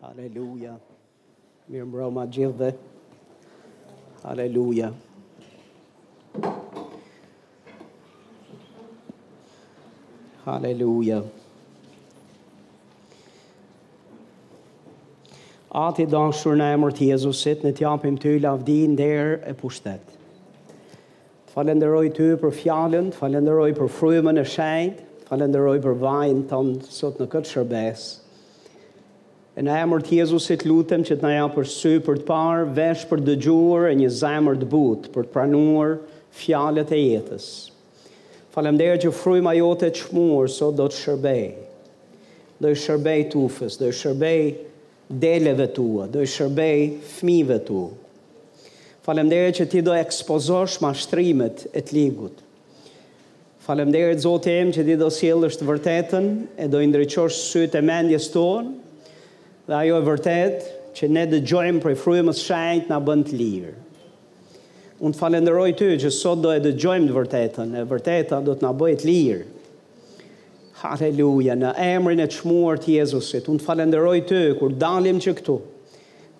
Haleluja. Mirë mbroma gjithve. Haleluja. Haleluja. Ati dashur në emër të Jezusit, ne t'japim ty lavdi, nder e pushtet. Të falenderoj ty për fjalën, të falenderoj për frymën e shenjtë, të falenderoj për vajin tënd sot në këtë shërbesë. E në emër të Jezusit lutem që të na japësh sy për të parë, vesh për të dëgjuar e një zemër të butë për të pranuar fjalët e jetës. Faleminderit që fryma jote e çmuar sot do të shërbej. Do i shërbej tufës, do i shërbej Deleve tua, do i shërbej fëmijëve tu. Faleminderit që ti do ekspozosh mashtrimet e të ligut. Faleminderit Zoti im që ti do sjellësh të vërtetën e do i ndriçosh sytë e mendjes tonë dhe ajo e vërtet që ne dëgjojmë prej frymës shenjt na bën të lirë. Unë të falenderoj ty që sot do e dëgjojmë të vërtetën, e vërteta do të na bëjë të lirë. Haleluja, në emrin e çmuar të Jezusit, unë të falenderoj ty, kur dalim që këtu,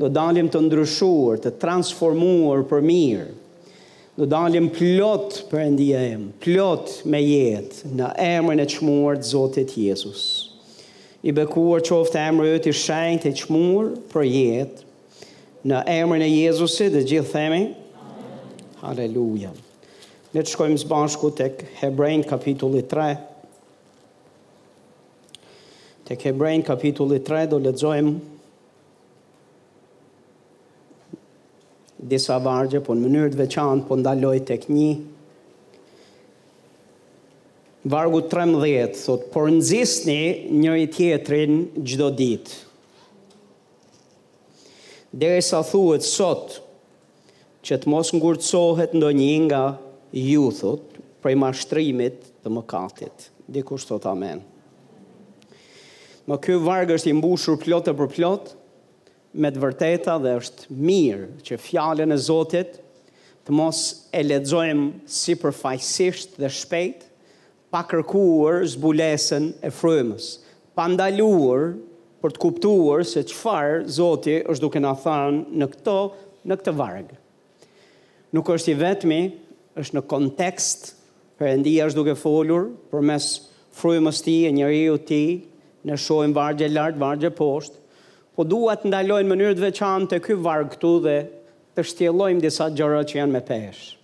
do dalim të ndryshuar, të transformuar për mirë, do dalim plot Perëndia im, plot me jetë, në emrin e çmuar të Zotit Jezus. I bekuar qoftë emri yt i shenjtë, i çmuar për jetë, në emrin e Jezusit dhe gjithë themi, Haleluja. Le të shkojmë së bashku tek Hebrejnë kapitulli 3. Tek Hebrejnë kapitulli 3 do lexojmë disa vargje, por në mënyrë të veçantë po ndaloj tek një Vargu 13 thot, por nxisni njëri tjetrin çdo ditë. Derisa thuhet sot, që të mos ngurtësohet ndonjë nga ju, thot, prej mashtrimit të mëkatit. Dikush thot amen. Më ky varg është i mbushur plot e përplot me të vërteta dhe është mirë që fjalën e Zotit të mos e lexojmë sipërfaqësisht dhe shpejt, pa kërkuar zbulesën e frymës, pa ndaluar për të kuptuar se çfarë Zoti është duke na thënë në këto, në këtë varg. Nuk është i vetmi, është në kontekst, Perëndia është duke folur përmes frymës tij e njeriut tij, ne shohim vargje lart, vargje poshtë, po dua të ndaloj në mënyrë të veçantë te ky varg këtu dhe të shtjellojmë disa gjëra që janë me peshë.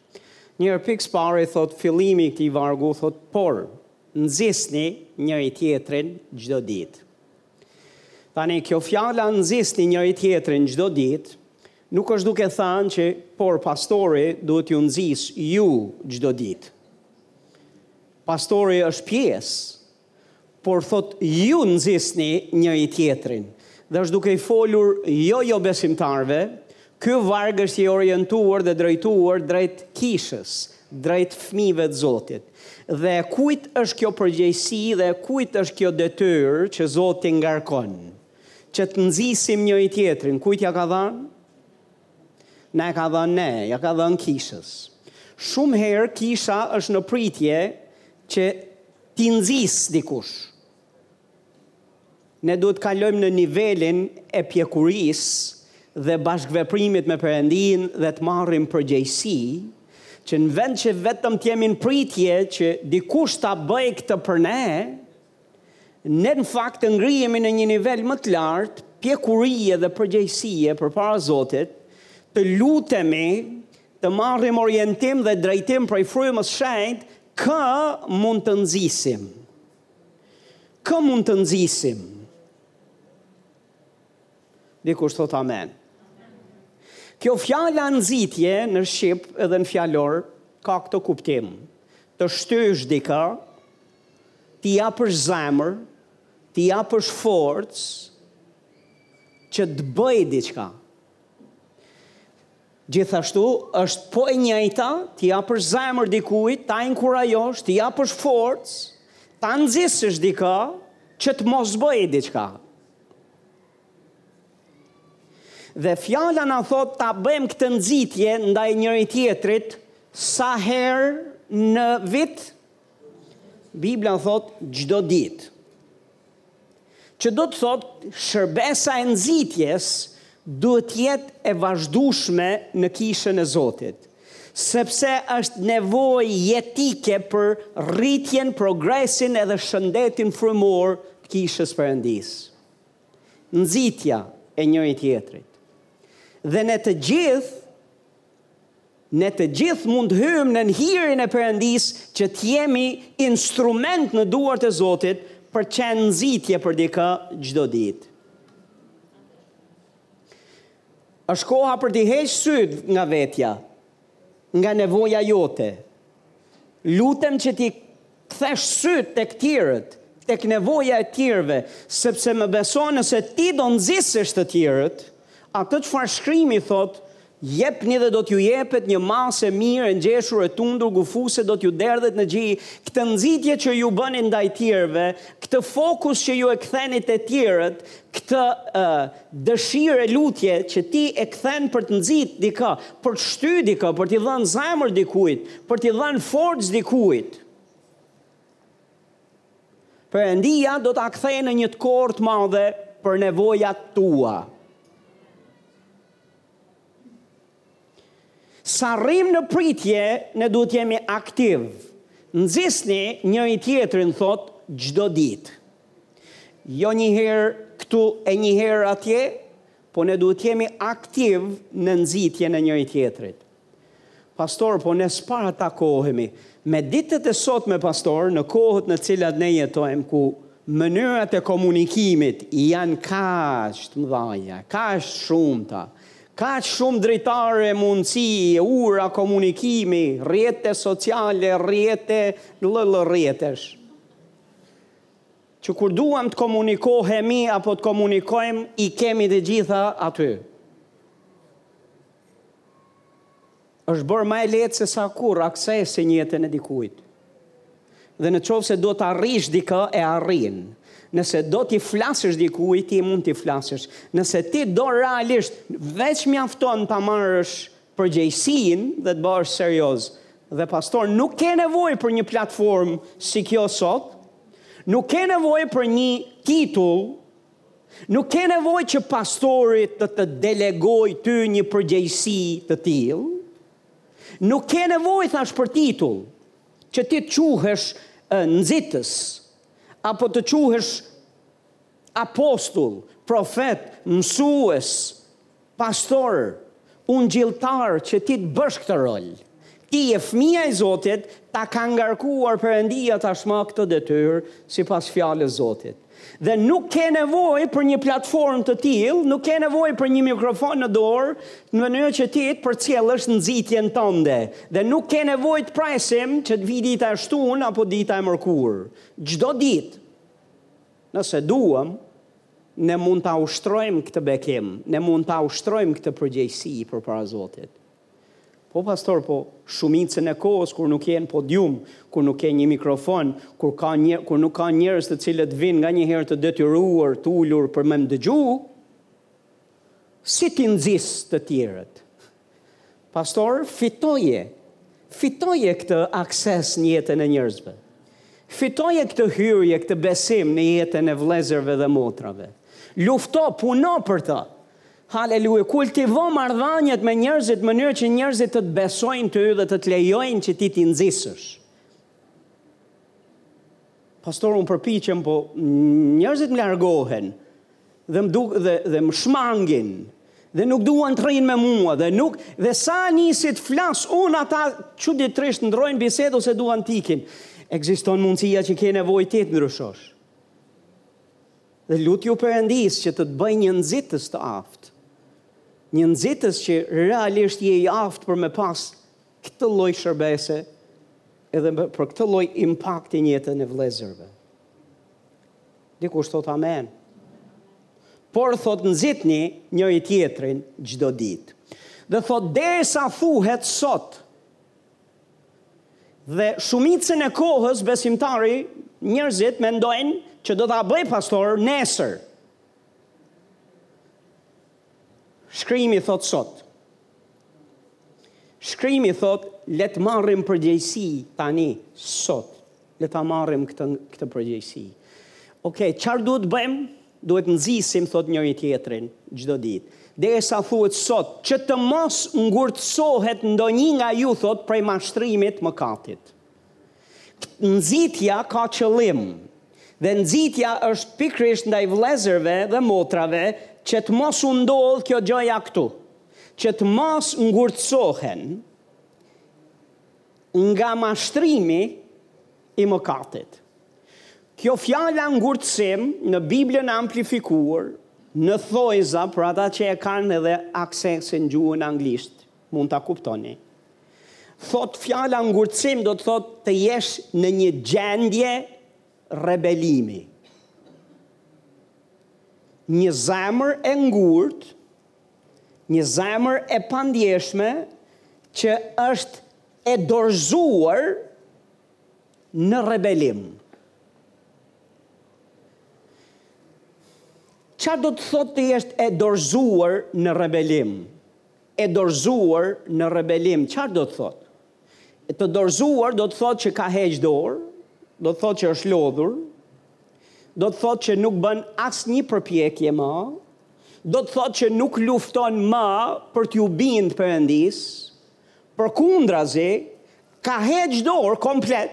Njëherë pikësëpari thotë fillimi i këtij vargu thotë por nxisni njëri tjetrin çdo ditë. Tani kjo fjala nxisni njëri tjetrin çdo ditë nuk është duke thënë që por pastori duhet t'ju nxisë ju çdo ditë. Pastori është pjesë por thotë ju nxisni njëri tjetrin dhe është duke i folur jo jobesimtarëve, ky varg është i orientuar dhe drejtuar drejt kishës, drejt fëmijëve të Zotit. Dhe e kujt është kjo përgjegjësi dhe e kujt është kjo detyrë që Zoti ngarkon? Që të nxisim njëri tjetrin, kujt ja ka dhënë? Na e ka dhënë ne, ja ka dhënë kishës. Shumë herë kisha është në pritje që t'i nxis dikush. Ne duhet të kalojmë në nivelin e pjekurisë dhe bashkëveprimit me Perëndinë dhe të marrim përgjegjësi që në vend që vetëm të jemi në pritje që dikush ta bëjë këtë për ne, Ne në fakt të ngrihemi në një nivel më të lartë pjekurie dhe përgjegjësie përpara Zotit, të lutemi, të marrim orientim dhe drejtim prej Frymës së Shenjtë, kë mund të nxisim? Kë mund të nxisim? Dikush thot amen. Kjo fjala nxitje në shqip edhe në fjalor ka këtë kuptim. Të shtysh dika t'i japësh zemër, t'i japësh forcë që të bëjë diçka. Gjithashtu është po e njëjta, t'i japësh zemër dikujt, ta inkurajosh, t'i japësh forcë, ta nxisësh dika që të mos bëjë diçka. Dhe fjala na thot ta bëjmë këtë nxitje ndaj njëri tjetrit sa herë në vit Bibla thotë çdo ditë. Që do të thotë shërbesa e nxitjes duhet të jetë e vazhdueshme në kishën e Zotit, sepse është nevojë jetike për rritjen, progresin edhe shëndetin frymor të kishës Perëndisë. Nxitja e njëri tjetrit. Dhe ne të gjithë Ne të gjithë mund të hyjmë nën hirin e Perëndisë që të jemi instrument në duart e Zotit për të qenë nxitje për dika çdo ditë. Është koha për t'i heq sytë nga vetja, nga nevoja jote. Lutem që t'i kthesh sytë tek të tjerët, tek nevoja e tjerëve, sepse më beso nëse ti do nxisësh të tjerët, atë çfarë shkrimi thotë, Jepni dhe do t'ju jepet një masë e mirë, e ngjeshur, e tundur, gufuse do t'ju derdhet në gji, këtë nxitje që ju bëni ndaj tjerëve, këtë fokus që ju e ktheni te tjerët, këtë Dëshirë e lutje që ti e kthen për të nxitë dikë, për të shty dikë, për t'i dhënë zemër dikujt, për t'i dhënë forcë dikujt. Perëndia do ta kthen në një të korrë të madhe për nevojat tua. Sa rrimë në pritje, ne duhet të jemi aktiv. Nxisni njëri-tjetrin, thotë, çdo ditë. Jo një herë këtu e një herë atje, po ne duhet të jemi aktiv në nxitjen e njëri-tjetrit. Pastor, po ne s'para takohemi. Me ditët e sotme, pastor, në kohët në të cilat ne jetojmë, ku mënyrat e komunikimit janë kaq të mëdhaja, kaq të shumta, Kaq shumë dritare, mundësi, ura komunikimi, rrjete sociale, rrjete, lloj-lloj rrjetesh. Që kur duam të komunikohemi apo të komunikojmë i kemi të gjitha aty. Është bërë ma e lehtë se sa kurrë aksesi në jetën e dikujt. Dhe në qoftë se do të arrish dikë, e arrin. Nëse do t'i flasësh dikujt, ti mund t'i flasësh. Nëse ti do realisht, veç mjafton ta marrësh përgjegjësinë dhe të bëhesh serioz. Dhe pastor, nuk ke nevojë për një platformë si kjo sot, nuk ke nevojë për një titull, Nuk ke nevojë që pastori të të delegojë ty një përgjegjësi të tillë. Nuk ke nevojë thashë për titull që ti të quhesh nxitës apo të quhesh apostull, profet, mësues, Pastor, ungjilltar që ti të bësh këtë rol. Ti je fëmija i Zotit, ta ka ngarkuar Perëndia tashmë këtë detyrë sipas fjalës Zotit. Dhe nuk ke nevojë për një platformë të tillë, nuk ke nevojë për një mikrofon në dorë, në mënyrë që ti të përcjellësh nxitjen tënde. Dhe nuk ke nevojë të presim që të vijë dita e shtunë apo dita e mërkurë. Çdo ditë Nëse duam, ne mund ta ushtrojmë këtë bekim, ne mund ta ushtrojmë këtë përgjegjësi përpara Zotit. Po pastor, po shumicën e kohës kur nuk je në podium, kur nuk ke një mikrofon, kur ka një, kur nuk ka njerëz të cilët vijnë nganjëherë të detyruar, të ulur për me dëgju, Si t'i nxis të tjerët? Pastor, fitoje. Fitoje këtë akses në jetën e njerëzve. Fitoje këtë hyrje, këtë besim në jetën e vëllezërve dhe motrave. Lufto, puno për të. Haleluja, kultivo marrëdhëniet me njerëzit në mënyrë që njerëzit të të besojnë ty dhe të të lejojnë që ti t'i nxisësh. Pastor unë përpiqem po njerëzit më largohen dhe më duk dhe dhe më shmangin dhe nuk duan të rrinë me mua dhe nuk dhe sa nisi të flas unë ata çuditërisht ndrojnë bisedë ose duan të ikin. Ekziston mundësia që ke nevojë ti të ndryshosh. Dhe lutju Perëndisë që të të bëjë një nxitës të aftë. Një nxitës që realisht je i aftë për me pas këtë lloj shërbese edhe për këtë lloj impakti në jetën e vëllezërve. Dikush thotë amen. Por thotë nxitni njëri-tjetrin çdo ditë. Dhe thotë derisa thuhet sot. Dhe shumicën e kohës besimtari njerëzit mendojnë që do ta bëj pastor nesër. Shkrimi thotë sot. Shkrimi thotë le të marrim përgjegjësi tani sot. Le ta marrim këtë këtë përgjegjësi. Ok, çfarë duhet bëjmë? Duhet t'nxisim thotë njëri-tjetrin çdo ditë. Derisa thuhet sot që të mos ngurtësohet ndonjë nga ju thotë prej mashtrimit mëkatit. Nxitja ka qëllim dhe nxitja është pikërisht ndaj vëllezërve dhe motrave që të mos u ndodhë kjo gjëja këtu, që të mos ngurtësohen nga mashtrimi i mëkatit. Kjo fjala ngurtësim në Biblën e Amplifikuar në thojza për ata që e kanë edhe aksesin gjuhën anglisht, mund ta kuptoni. Thotë fjala ngurtësim do të thotë të jesh në një gjendje rebelimi. Një zemër e ngurtë, një zemër e pandjeshme që është e dorëzuar në rebelim. Qa do të thotë të jesh e dorëzuar në rebelim? E dorëzuar në rebelim, çfarë do të thotë? Të dorëzuar do të thotë që ka heqë dorë, do të thotë që është lodhur, do të thotë që nuk bën asnjë përpjekje ma, do të thotë që nuk lufton ma për t'iu bindë Perëndisë, përkundrazi, ka heqë dorë komplet,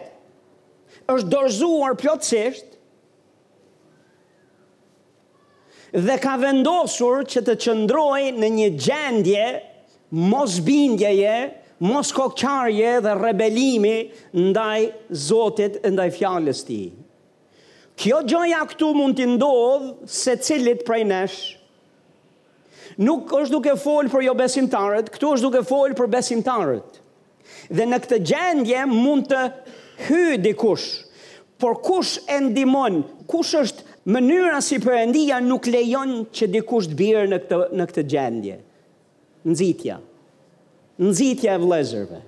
është dorëzuar plotësisht, dhe ka vendosur që të qëndrojë në një gjendje mosbindjeje, moskokëçarje dhe rebelimi ndaj Zotit, ndaj Fjalës së Tij. Kjo gjëja këtu mund t'i ndodhë secilit prej nesh. Nuk është duke folë për jobesimtarët, këtu është duke folë për besimtarët. Dhe në këtë gjendje mund të hyjë dikush, por kush e ndihmon, kush është mënyra si Perëndia nuk lejon që dikush të bjerë në këtë, në këtë gjendje. Nxitja. Nxitja e vëllezërve.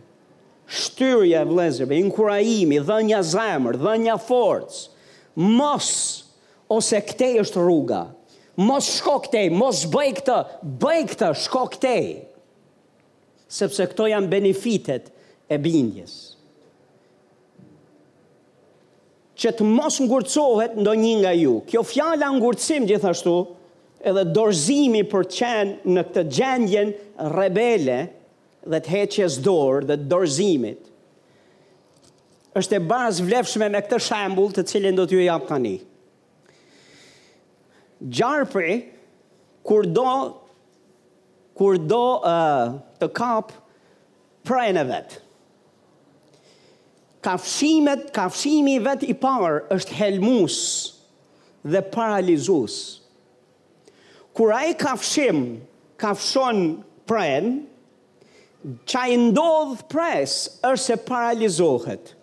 Shtyrja e vëllezërve, inkurajimi, dhënia zemër, dhënia forcë. Mos Ose këtej është rruga. Mos shko këtej, mos bëj këtë, bëj këtë, shko këtej. Sepse këto janë benefitet e bindjes. Që të mos ngurtësohet ndonjë nga ju. Kjo fjala ngurtësim gjithashtu, edhe dorëzimi për të qenë në këtë gjendjen rebele dhe të heqjes dorë dhe dorëzimit, Është e barasvlefshme me këtë shembull të cilin do t'ju jap tani. Gjarpri kur do kur do uh, të kapë prenë e vet. Kafshimet, kafshimi i vet i parë është helmues dhe paralizues. Kur ai kafshim kafshon prenë, Ça i ndodh presë është se paralizohet.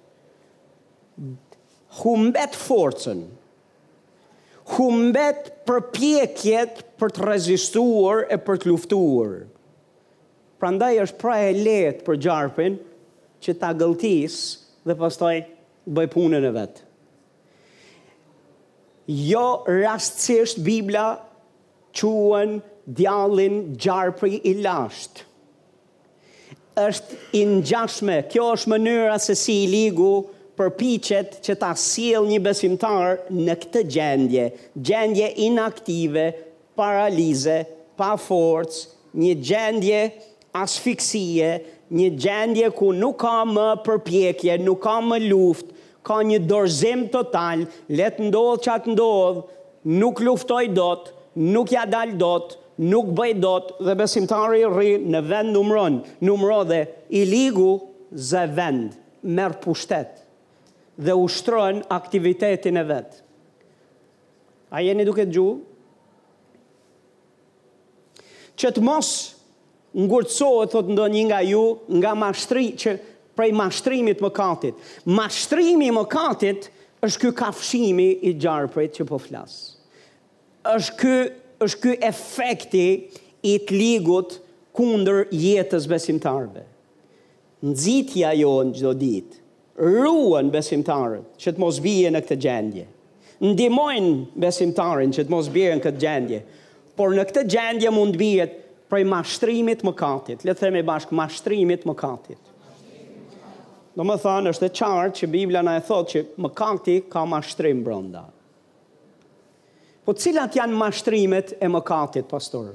Humbet forcën. Humbet përpjekjet për të rezistuar e për të luftuar. Prandaj është pra e lehtë për gjarprin që ta gëlltisë dhe pastaj të bëjë punën e vet. Jo rastësisht Bibla quan djallin gjarpri i lashtë. Është e ngjashme, kjo është mënyra se si i ligu përpiqet që ta sjellë një besimtar në këtë gjendje, gjendje inaktive, paralize, pa forcë, Një gjendje asfiksie, një gjendje ku nuk ka më përpjekje, nuk ka më luftë, ka një dorëzim total, le të ndodhë ça të ndodhë, nuk luftoj dot, nuk ia dal dot, nuk bëj dot, dhe besimtari rri në vend numëro, numëro dhe i ligu ze vend, merr pushtet dhe ushtron aktivitetin e vet. A jeni duke dëgju? Që të mos ngurtësohet thotë ndonjë nga ju nga mashtri që prej mashtrimit të mëkatit. Mashtrimi i mëkatit është ky kafshimi i gjarprit që po flas. Është ky është ky efekti i të ligut kundër jetës së besimtarëve. Nxitja jonë çdo ditë ruan besimtarët që të mos bien në këtë gjendje. Ndihmojnë besimtarin që të mos bjerë në këtë gjendje. Por në këtë gjendje mund të bihet prej mashtrimit të mëkatit. Le të themi bashkë mashtrimit të mëkatit. Domethënë është e qartë që Biblia na e thotë që mëkati ka mashtrim brenda. Po cilat janë mashtrimet e mëkatit, pastor?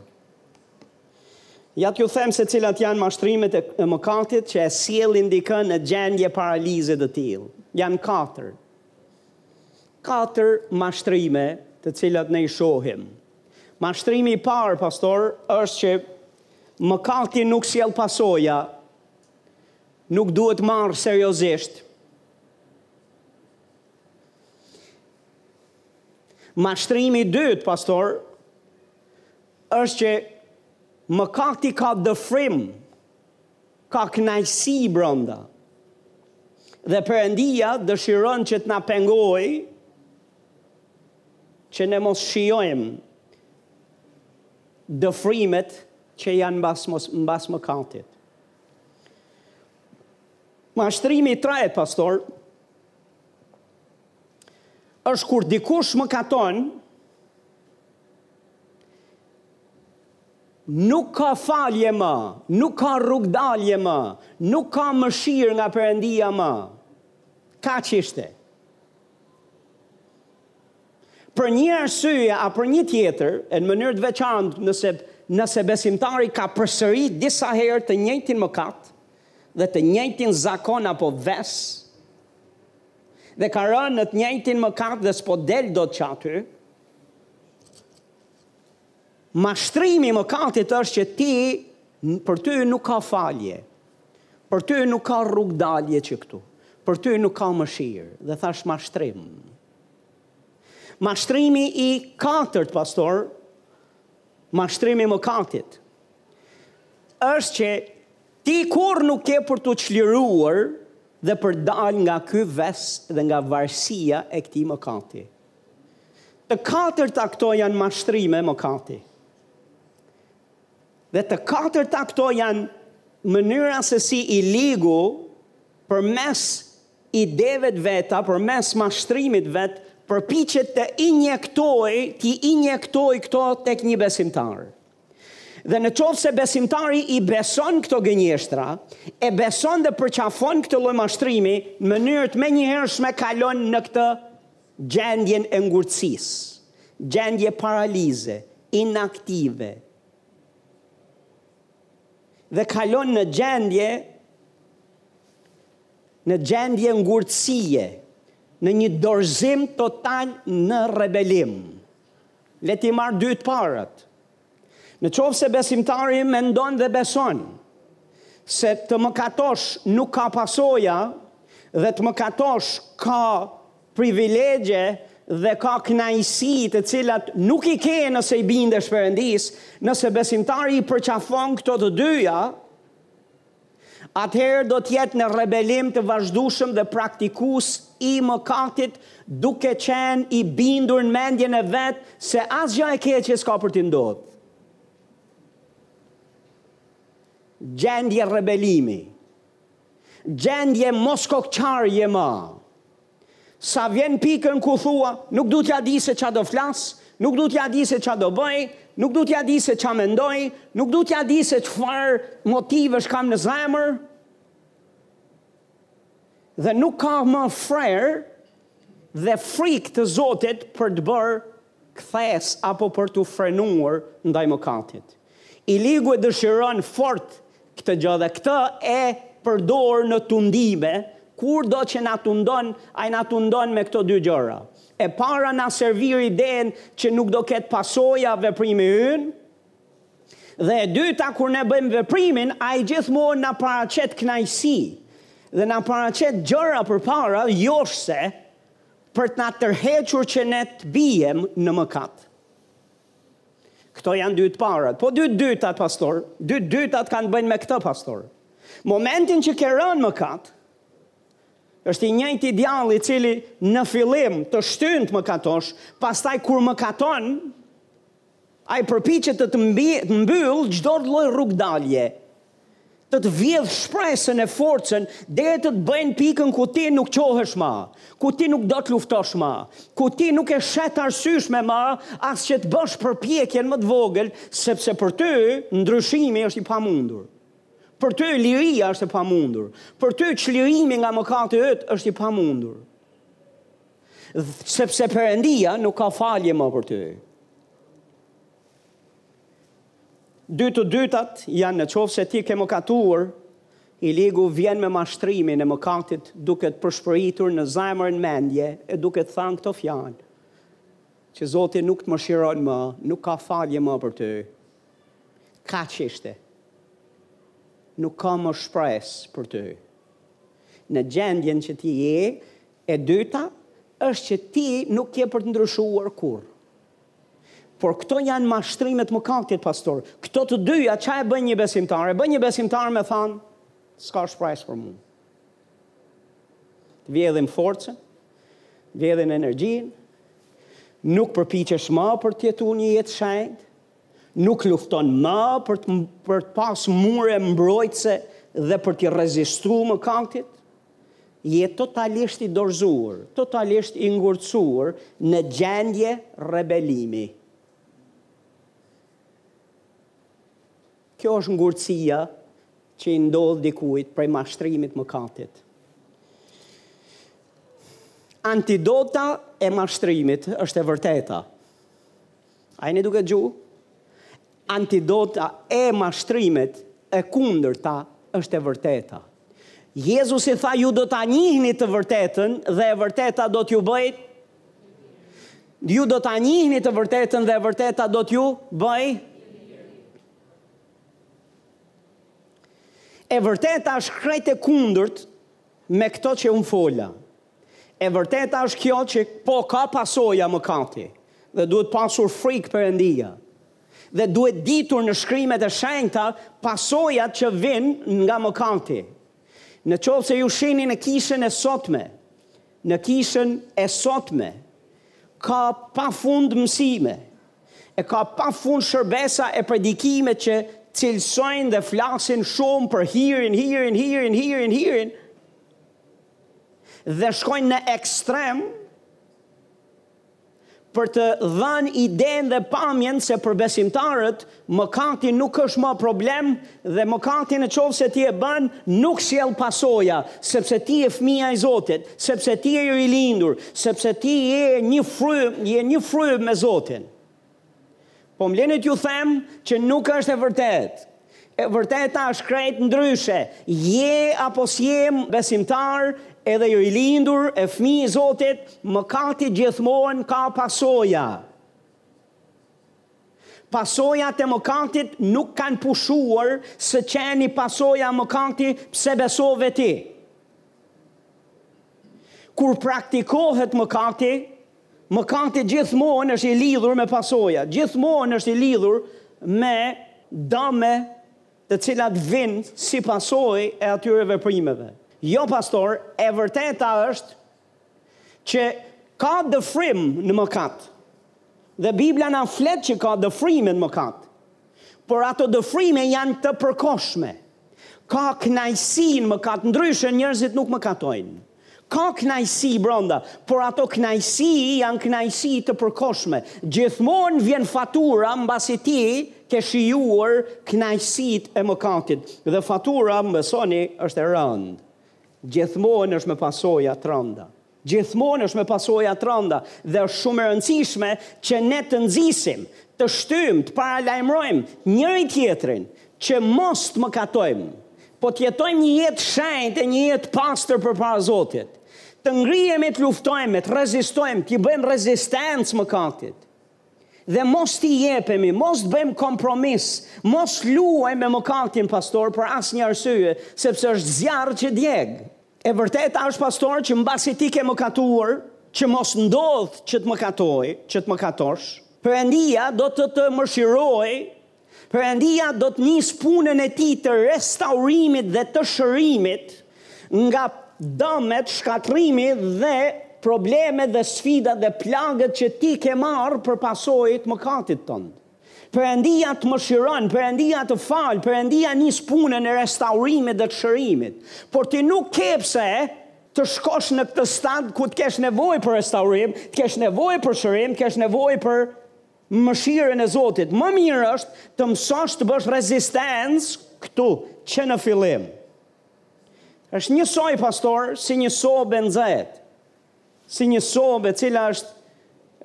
Ja t'ju them se cilat janë mashtrimet e mëkatit që e sjellin dikënd në gjendje paralize të tillë. Janë katër. Katër mashtrime të cilat ne i shohim. Mashtrimi i parë, pastor, është që mëkati nuk sjell pasoja, nuk duhet marrë seriozisht. Mashtrimi i dytë, pastor, Është që mëkati ka dëfrim, ka kënaqësi brenda. Dhe Perëndia dëshiron që të na pengojë që ne mos shijojmë dëfrimet që janë mbas, mbas mëkatit. Mashtrimi i tretë, pastor, është kur dikush mëkaton, Nuk ka falje më, nuk ka rrugëdalje më, nuk ka mëshirë nga Perëndia më. Kaq ishte. Për një arsye a për një tjetër, e në mënyrë të veçantë, nëse nëse besimtari ka përsërit disa herë të njëjtin mëkat dhe të njëjtin zakon apo ves dhe ka rënë në të njëjtin mëkat dhe s'po del dot që aty, Mashtrimi i mëkatit është që ti për ty nuk ka falje. Për ty nuk ka rrugëdalje që këtu. Për ty nuk ka mëshirë dhe thashë mashtrim. Mashtrimi i katërt pastor, mashtrimi i mëkatit është që ti kurrë nuk ke për t'u çliruar dhe për të dalë nga ky ves dhe nga varësia e këtij mëkati. Të katërta këto janë mashtrime mëkati. Dhe të katërta këto janë mënyra se si i ligu përmes ideve të veta, përmes mashtrimit të vet, përpiqet të injektojë, t'i injektojë këto tek një besimtar. Dhe në qoftë se besimtari i beson këto gënjeshtra, e beson dhe përqafon këtë lloj mashtrimi, në mënyrë të menjëhershme kalon në këtë gjendjen e ngurtësisë, gjendje paralize, inaktive, dhe kalon në gjendje në gjendje ngurtësie, në një dorëzim total në rebelim. Le t'i marr dy të parët. Në qoftë se besimtari mendon dhe beson se të mëkatosh nuk ka pasoja dhe të mëkatosh ka privilegje dhe ka kënaqësi të cilat nuk i ke nëse i bindesh Perëndisë, nëse besimtari i përqafon këto të dyja, atëherë do të jetë në rebelim të vazhdueshëm dhe praktikues i mëkatit duke qenë i bindur në mendjen e vet se asgjë e keqe s'ka për t'i ndodhur. Gjendje rebelimi. Gjendje moskokëçarje ma. Sa vjen në pikën ku thua, nuk du t'ia di se ça do flas, nuk du t'ia di se ça do bëj, nuk du t'ia di se ça mendoj, nuk du t'ia di se çfarë motivesh kam në zemër, dhe nuk ka më frerë dhe frikë të Zotit për të bërë kthesë apo për t'u frenuar ndaj mëkatit. I ligu e dëshiron fort këtë gjë dhe këtë e përdor në tundime, kurdo që na tundon, ai na tundon me këto dy gjëra. E para na servir idenë që nuk do ketë pasoja veprimi ynë, dhe e dyta kur ne bëjmë veprimin, ai gjithmonë na paraqet kënaqësi dhe na paraqet gjëra përpara, joshëse Për t'na tërhequr që ne të biem në mëkat. Këto janë dy të parët. Po dy të dytat, pastor? Dy të dytat kanë të bëjnë me këtë, pastor. Momentin që ke rënë në mëkat, është i njëjti djall i cili në fillim të shtyn të mëkatosh, pastaj kur mëkaton, Ai përpiqet të të mbyllë çdo lloj rrugëdalje, të të vjedhë shpresën e forcën deri të të bjerë në pikën ku ti nuk çohesh ma, ku ti nuk do të luftosh ma, ku ti nuk e sheh të arsyeshme ma as që të bësh përpjekjen më të vogël, sepse për ty ndryshimi është i pamundur. Për ty liria është e pamundur. Për ty çlirimi nga mëkati yt është i pamundur. Sepse Perëndia nuk ka falje më për ty. Dy të dytat janë në qoftë se ti ke mëkatuar, i ligu vjen me mashtrimin e mëkatit duke të përshpëritur në zemër në mendje e duke të thanë këto fjalë, që Zoti nuk të mëshiron më, nuk ka falje më për ty. Kaq ishte. Nuk ka më shpresë për ty. Në gjendjen që ti je, E dyta është që ti nuk je për të ndryshuar kurrë. Por këto janë mashtrime të mëkatit, pastor. Këto të dyja ça e bëjnë një besimtar? E bëjnë një besimtar me thanë, s'ka shpresë për mu. Të vjedhin forcën, të vjedhin energjinë, nuk përpiqesh ma për të jetu një jetë shenjtë, nuk lufton më për të për të pas mure mbrojtëse dhe për t'i rezistu mëkatit, je totalisht i dorëzuar, totalisht i ngurtësuar në gjendje rebelimi. Kjo është ngurtësia që i ndodh dikujt prej mashtrimit mëkatit. Antidota e mashtrimit është e vërteta. A jeni duke dëgju? Antidota e mashtrimit e kundërta është e vërteta. Jezusi tha ju do ta njihni të vërtetën dhe e vërteta do t'ju bëjë ju do ta njihni të vërtetën dhe e vërteta do t'ju bëjë. E vërteta është krejt e kundërt me këto që unë fola. E vërteta është kjo që po ka pasoja mëkati dhe duhet pasur frikë Perëndia. Dhe duhet ditur në shkrimet e shenjta pasojat që vijnë nga mëkati. Në qoftë se ju shihni në kishën e sotme, në kishën e sotme ka pafund mësime, e ka pafund shërbesa e predikime që cilësojnë dhe flasin shumë për hirin, hirin, hirin, hirin, hirin, dhe shkojnë në ekstrem për të dhënë idenë dhe pamjen se për besimtarët mëkati nuk është më problem dhe mëkati në qoftë se ti e bën nuk sjell pasoja, sepse ti je fëmija i Zotit, sepse ti je rilindur, sepse ti je një frymë, je një frymë me Zotin. Po më lini t'ju them që nuk është e vërtetë. E vërteta është krejt ndryshe. Je apo s'je besimtar, edhe je rilindur e fëmijë i Zotit, mëkati gjithmonë ka pasoja. Pasojat e mëkatit nuk kanë pushuar, së qeni pasoja mëkati pse besove ti. Kur praktikohet mëkati, mëkati gjithmonë është i lidhur me pasoja, gjithmonë është i lidhur me dëme të cilat vijnë si pasojë e atyre veprimeve. Jo pastor, e vërteta është Që ka dëfrim në mëkat. Dhe Biblia na flet që ka dëfrime në mëkat. Por ato dëfrime janë të përkohshme. Ka kënaqësi në mëkat, ndryshe njerëzit nuk mëkatojnë. Ka kënaqësi brenda, por ato kënaqësi janë kënaqësi të përkohshme. Gjithmonë vjen fatura mbasi ti ke shijuar kënaqësitë e mëkatit. Dhe fatura, besoni, është e rëndë. Gjithmonë është me pasoja të rënda. Gjithmonë është me pasoja të rënda dhe është shumë e rëndësishme që ne të nxisim, të shtyjmë, të paralajmërojmë njëri tjetrin që mos të mëkatojmë, po të jetojmë një jetë shenjtë e një jetë pastër përpara Zotit. Të ngrihemi të luftojmë, të rezistojmë, t'i bëjmë rezistencë mëkatit. Dhe mos t'i jepemi, mos të bëjmë kompromis, mos luajmë me mëkatin pastor për asnjë arsye, sepse është zjarr që djeg. E vërteta është pastor që mbasi ti ke mëkatuar, që mos ndodhtë që të mëkatojë, që të mëkatosh, Perëndia do të të mëshirojë Perëndia do të nisë punën e tij të restaurimit dhe të shërimit nga dëmet, shkatërrimi dhe problemet dhe sfidat dhe plagët që ti ke marrë për pasojë të mëkatit tënd. Perëndia të mëshiron, Perëndia të fal, Perëndia nis punën e restaurimit dhe të shërimit. Por ti nuk ke pse të shkosh në këtë stad ku të kesh nevojë për restaurim, të kesh nevojë për shërim, të kesh nevojë për mëshirën e Zotit, më mirë është të mësosh të bësh rezistencë këtu, që në fillim. Është njësoj, pastor, si një sobë e nxehtë, si një sobë e cila është,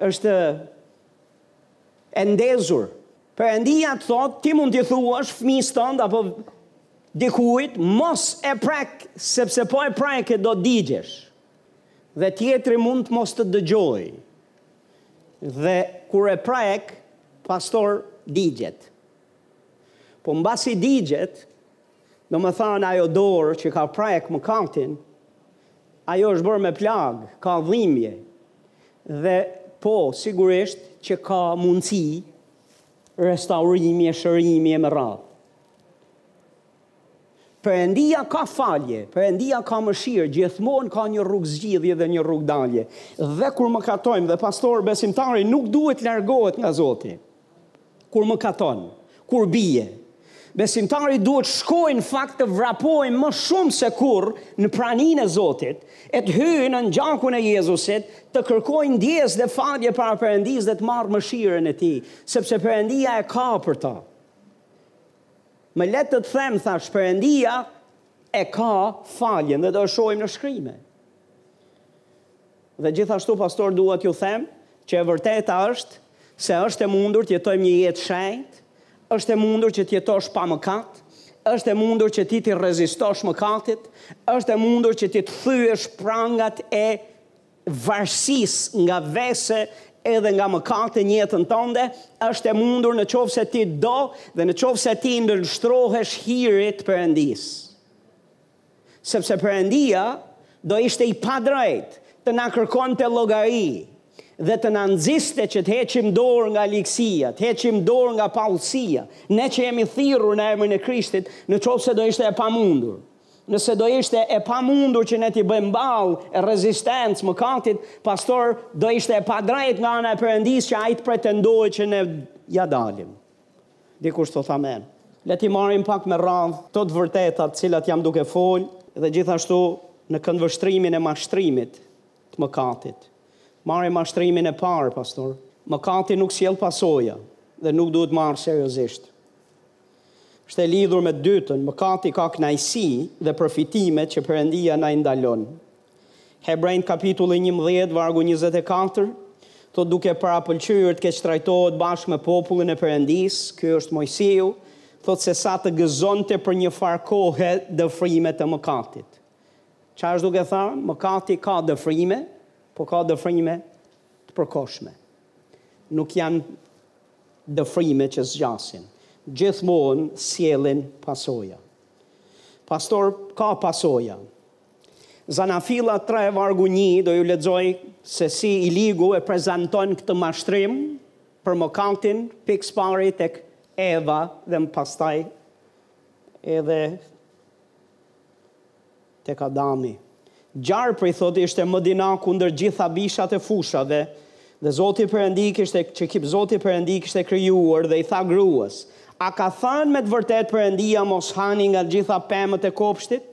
është e ndezur. Perëndia të thotë, ti mund t'i thuash fëmijës tënd, apo dikujt, mos e prek, sepse po e preke do digjesh. Dhe tjetri mund të mos të dëgjojë, Dhe kur e prek, pastor, digjet. Po mbasi digjet, domethënë ajo dorë që ka prek mëkatin, ajo është bërë me plagë, ka dhimbje. Dhe po, sigurisht që ka mundësi restaurimi e shërimi e me radhë. Perëndia ka falje, Perëndia ka mëshirë, gjithmonë ka një rrugë zgjidhje dhe një rrugë dalje. Dhe kur mëkatojmë dhe pastor besimtari nuk duhet largohet nga Zoti. Kur mëkaton, kur bie, besimtari duhet shkojë në fakt të vrapojë më shumë se kurrë në praninë e Zotit, e të hyjë në gjakun e Jezusit, të kërkojë ndjesë dhe falje para Perëndisë dhe të marrë mëshirën e Tij, sepse Perëndia e ka për ta. Më le të të them, thash, Perëndia e ka faljen dhe do e shohim në shkrime. Dhe gjithashtu, pastor, dua t'ju them që e vërteta është se është e mundur të jetojmë një jetë shenjtë, është e mundur që të jetosh pa mëkat, është e mundur që ti t'i rezistosh mëkatit, është e mundur që ti të thyesh prangat e varësisë nga vese edhe nga mëkate në jetën tënde, është e mundur në qoftë se ti do dhe në qoftë se ti i nënshtrohesh hirit të Perëndisë. Sepse Perëndia do ishte i padrejtë të na kërkonte llogari dhe të na nxiste që të heqim dorë nga ligësia, të heqim dorë nga paudhësia, ne që jemi thirrur në emrin e Krishtit, në qoftë se do ishte e pamundur. Nëse do ishte e pamundur që ne t'i bëjmë ballë e rezistencë mëkatit, pastor, do ishte e padrejtë nga ana e Perëndisë që ai të pretendojë që ne ia dalim. Dikush thotë amen. Le t'i marrim pak me radhë këto të vërteta të cilat jam duke fol dhe gjithashtu në këndvështrimin e mashtrimit të mëkatit. Marrim mashtrimin e parë, pastor. Mëkati nuk sjell pasoja dhe nuk duhet marrë seriozisht. Është e lidhur me dytën, mëkati ka kënaqësi dhe përfitimet që Perëndia na i ndalon. Hebrejt kapitulli njëmbëdhjetë vargu njëzet e katër thotë duke parapëlqyer të keqtrajtohet bashkë me popullin e Perëndisë, ky është Moisiu, thotë se sa të gëzonte për një farë kohe dëfrimet e mëkatit. Ça është duke thënë? Mëkati ka dëfrime, po ka dëfrime të përkohshme. Nuk janë dëfrime që zgjasin, gjithmonë sjellin pasoja. Pastor, ka pasoja. Zanafilla tre vargu një do ju lexoj se si i ligu e prezanton këtë mashtrim për mëkatin pikësëpari tek Eva dhe më pastaj edhe tek Adami. Gjarpri thotë ishte më dinaku ndër gjitha bishat e fushave dhe Zoti Perëndi kishte që ki Zoti Perëndi kishte krijuar dhe i tha gruas a ka thënë me të vërtetë Perëndia mos hani nga gjitha pemët e kopshtit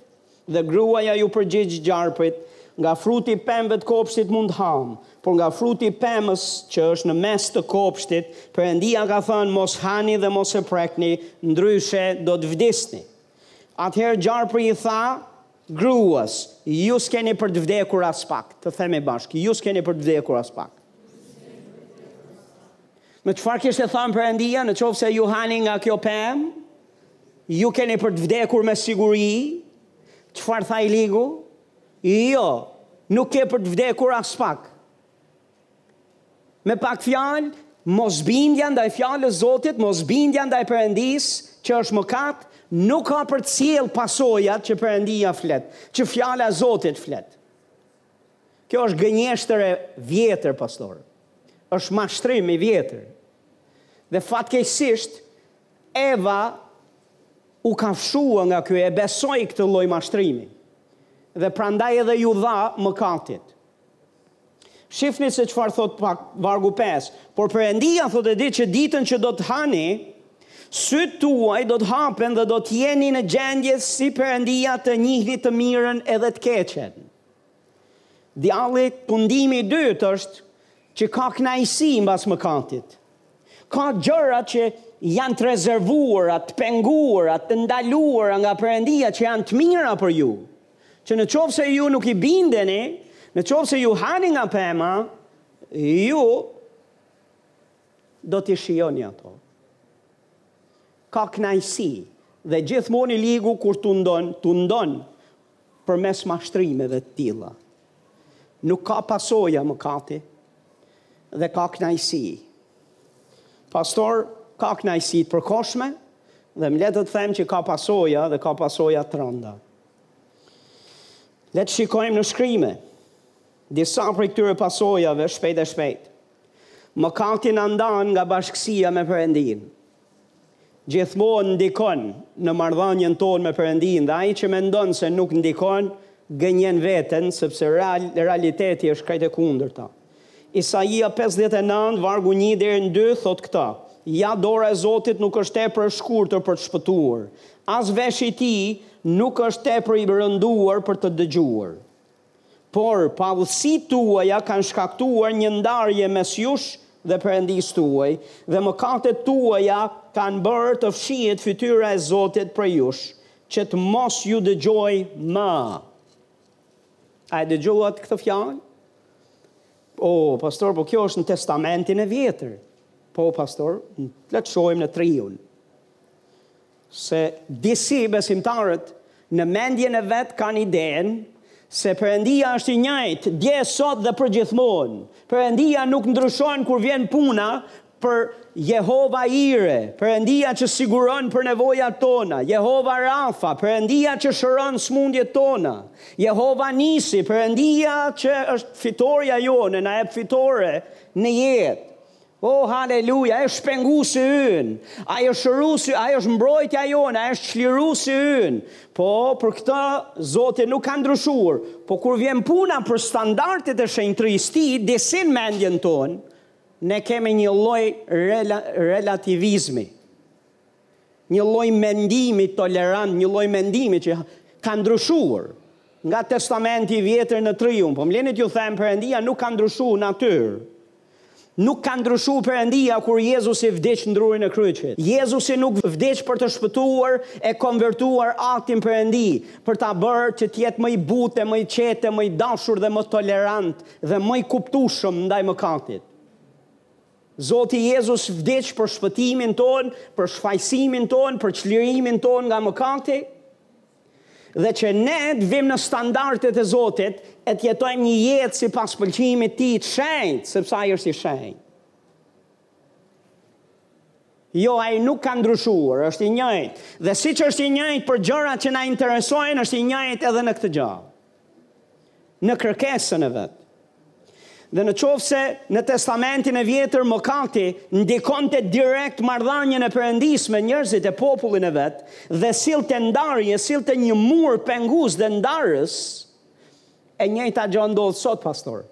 dhe gruaja iu përgjigj gjarprit nga fruti i pemëve të kopshtit mund hamë por nga fruti i pemës që është në mes të kopshtit Perëndia ka thënë mos hani dhe mos e prekni ndryshe do të vdisni Atëherë Gjarpri i tha gruas, Ju s'keni për të vdekur aspak, të themi bashkë, ju s'keni për të vdekur aspak. Çfarë kishte thënë Perëndia, në qoftë se ju hani nga kjo pemë, ju keni për të vdekur me siguri. Çfarë tha i ligu? Jo, nuk ke për të vdekur aspak. Me pak fjalë, mosbindja ndaj Fjalës Zotit, mosbindja ndaj Perëndisë, që është mëkat, nuk ka për të sjellë pasojat që Perëndia flet, që Fjala e Zotit flet. Kjo është gënjeshtër e vjetër, pastor. Është mashtrim i vjetër. Dhe fatkeqësisht Eva u kafshua nga ky e besoi këtë lloj mashtrimi. Dhe prandaj edhe iu dha mëkatit. Shifni se çfarë thotë pak vargu pesë, por Perëndia thotë e di që ditën që do t'i hani, sytë tuaj do të hapen dhe do të jeni në gjendje si Perëndia të njihni të mirën edhe të keqen. Djalli, kundimi i dytë është që ka kënaqësi mbas mëkatit. Ka gjëra që janë të rezervuara, të penguara, të ndaluara nga Perëndia që janë të mira për ju. Që në qoftë se ju nuk i bindeni, në qoftë se ju hani nga pema, ju do t'i shijoni ato. Ka knaqësi dhe gjithmonë i ligu kur tundon, tundon përmes mashtrimeve të tilla. Nuk ka pasoja mëkati dhe ka knaqësi. Pastor, ka knaqësi të përkohshme dhe më le të të them që ka pasoja dhe ka pasoja të rënda. Le të shikojmë në shkrime disa prej këtyre pasojave shpejt e shpejt. Mëkati na ndan nga bashkësia me Perëndinë. Gjithmonë ndikon në marrëdhënien tonë me Perëndinë dhe ai që mendon se nuk ndikon, gënjen veten sepse real, realiteti është krejt e kundërta. Isaia pesëdhjetë e nëntë, vargu një deri në dy, thotë këtë, Ja dora e Zotit nuk është tepër e shkurtër për të shpëtuar, as veshi i tij nuk është tepër i rënduar për të dëgjuar. Por paudhësitë tuaja kanë shkaktuar një ndarje mes jush dhe Perëndisë tuaj, dhe mëkatet tuaja kanë bërë të fshihet fytyra e Zotit prej jush, që të mos ju dëgjojë më. A e dëgjuat këto fjalë? O, pastor, po kjo është në testamentin e vjetër. Po, pastor, le të shkojmë në të riun. Se disi besimtarët në mendjen e vet kanë idenë se Perëndia është i njajtë, dje, sot dhe përgjithmonë. Perëndia nuk ndryshon kur vjen puna, për Jehova Ire, Perëndia që siguron për nevojat tona, Jehova Rafa, Perëndia që shëron sëmundjet tona, Jehova Nisi, Perëndia që është fitorja jonë, na jep fitore në jetë. O, oh, haleluja, ai është shpengusi ynë, ai është shërusi, ai është mbrojtja jonë, ai është çlirusi ynë. Po, për këtë Zoti nuk ka ndryshuar, po kur vjen puna për standardet e shenjtërisë së tij, disi në mendjen tonë, Ne kemi një lloj relativizmi, një lloj mendimi tolerant, një lloj mendimi që ka ndryshuar nga Testamenti i Vjetër në të Riun. Po më leni t'ju them, Perëndia nuk ka ndryshuar natyrë. Nuk ka ndryshuar Perëndia kur Jezusi vdiq në drurin e kryqit. Jezusi nuk vdiq për të shpëtuar e konvertuar atin Perëndi, për ta bërë që të jetë më i butë e më i qetë e më i dashur dhe më tolerant dhe më i kuptueshëm ndaj mëkatit. Zoti Jezus vdiq për shpëtimin tonë, për shfajsimin tonë, për çlirimin tonë nga mëkati, dhe që ne të vim në standardet e Zotit, e të jetojmë një jetë sipas pëlqimit të tij të shenjt, sepse ai është i shenjt. Jo, ai nuk ka ndryshuar, është i njëjt. Dhe siç është i njëjt për gjërat që na interesojnë, është i njëjt edhe në këtë gjë. në kërkesën e vet. Dhe në qoftë se në Testamentin e Vjetër mëkati ndikonte direkt marrëdhënien e Perëndisë me njerëzit e popullin e vet dhe sillte ndarje, sillte një mur pengues dhe ndarës, e njëjta gjë ndodh sot pastor.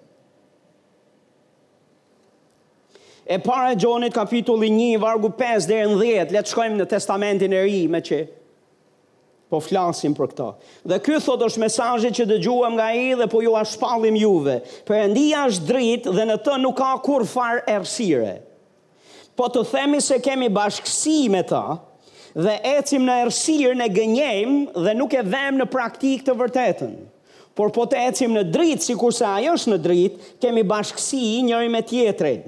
E para e Gjonit kapitulli 1 vargu 5 deri në 10, le të shkojmë në Testamentin e Ri meqë Po flasim për këto. Dhe ky thotë është mesazhi që dëgjuam nga ai dhe po jua shpallim juve. Perëndia është dritë dhe në të nuk ka kurrfarë errësire. Po të themi se kemi bashkësi me të dhe ecim në errësirë ne gënjejmë dhe nuk e vemë në praktikë të vërtetën. Por po të ecim në dritë sikurse ai është në dritë, kemi bashkësi njëri me tjetrin.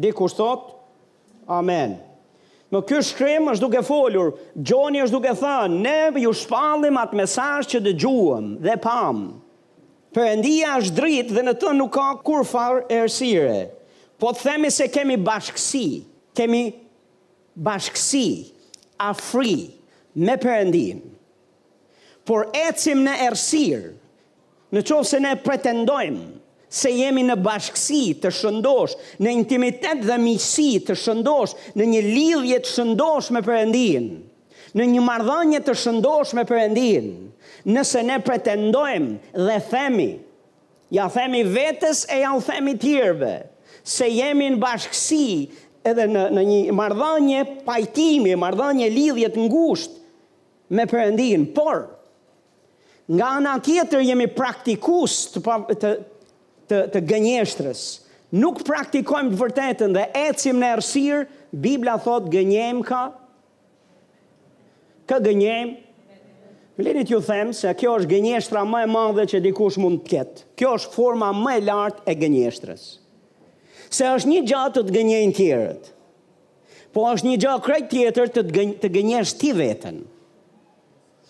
Dikush thotë, Amen. Në ky shkrim është duke folur, Gjoni është duke thënë, ne ju shpallim atë mesazh që dëgjuam dhe pamë. Perëndia është dritë dhe në të nuk ka kurrfarë errësire. Po të themi se kemi bashkësi, kemi bashkësi, afri me Perëndinë. por ecim në errësirë në qoftë se ne pretendojmë se jemi në bashkësi të shëndoshë, në intimitet dhe miqësi të shëndoshë, në një lidhje të shëndoshë me Perëndinë, në një marrëdhënie të shëndoshë me Perëndinë, nëse ne pretendojmë dhe themi, ja themi vetes e ja u themi tjerëve, se jemi në bashkësi edhe në, në një marrëdhënie pajtimi, marrëdhënie lidhje të ngushtë, me Perëndinë, por nga ana tjetër jemi praktikues të pa, të të, të gënjeshtrës. Nuk praktikojmë të vërtetën dhe ecim në errësirë, Bibla thotë gënjejmë po kë gënjejmë. Lini t'ju them se kjo është gënjeshtra më e madhe që dikush mund të ketë. Kjo është forma më e lartë e gënjeshtrës. Se është një gjë të të gënjejnë tjerët. Po është një gjë krejt tjetër të gënj, të gënjesh ti veten.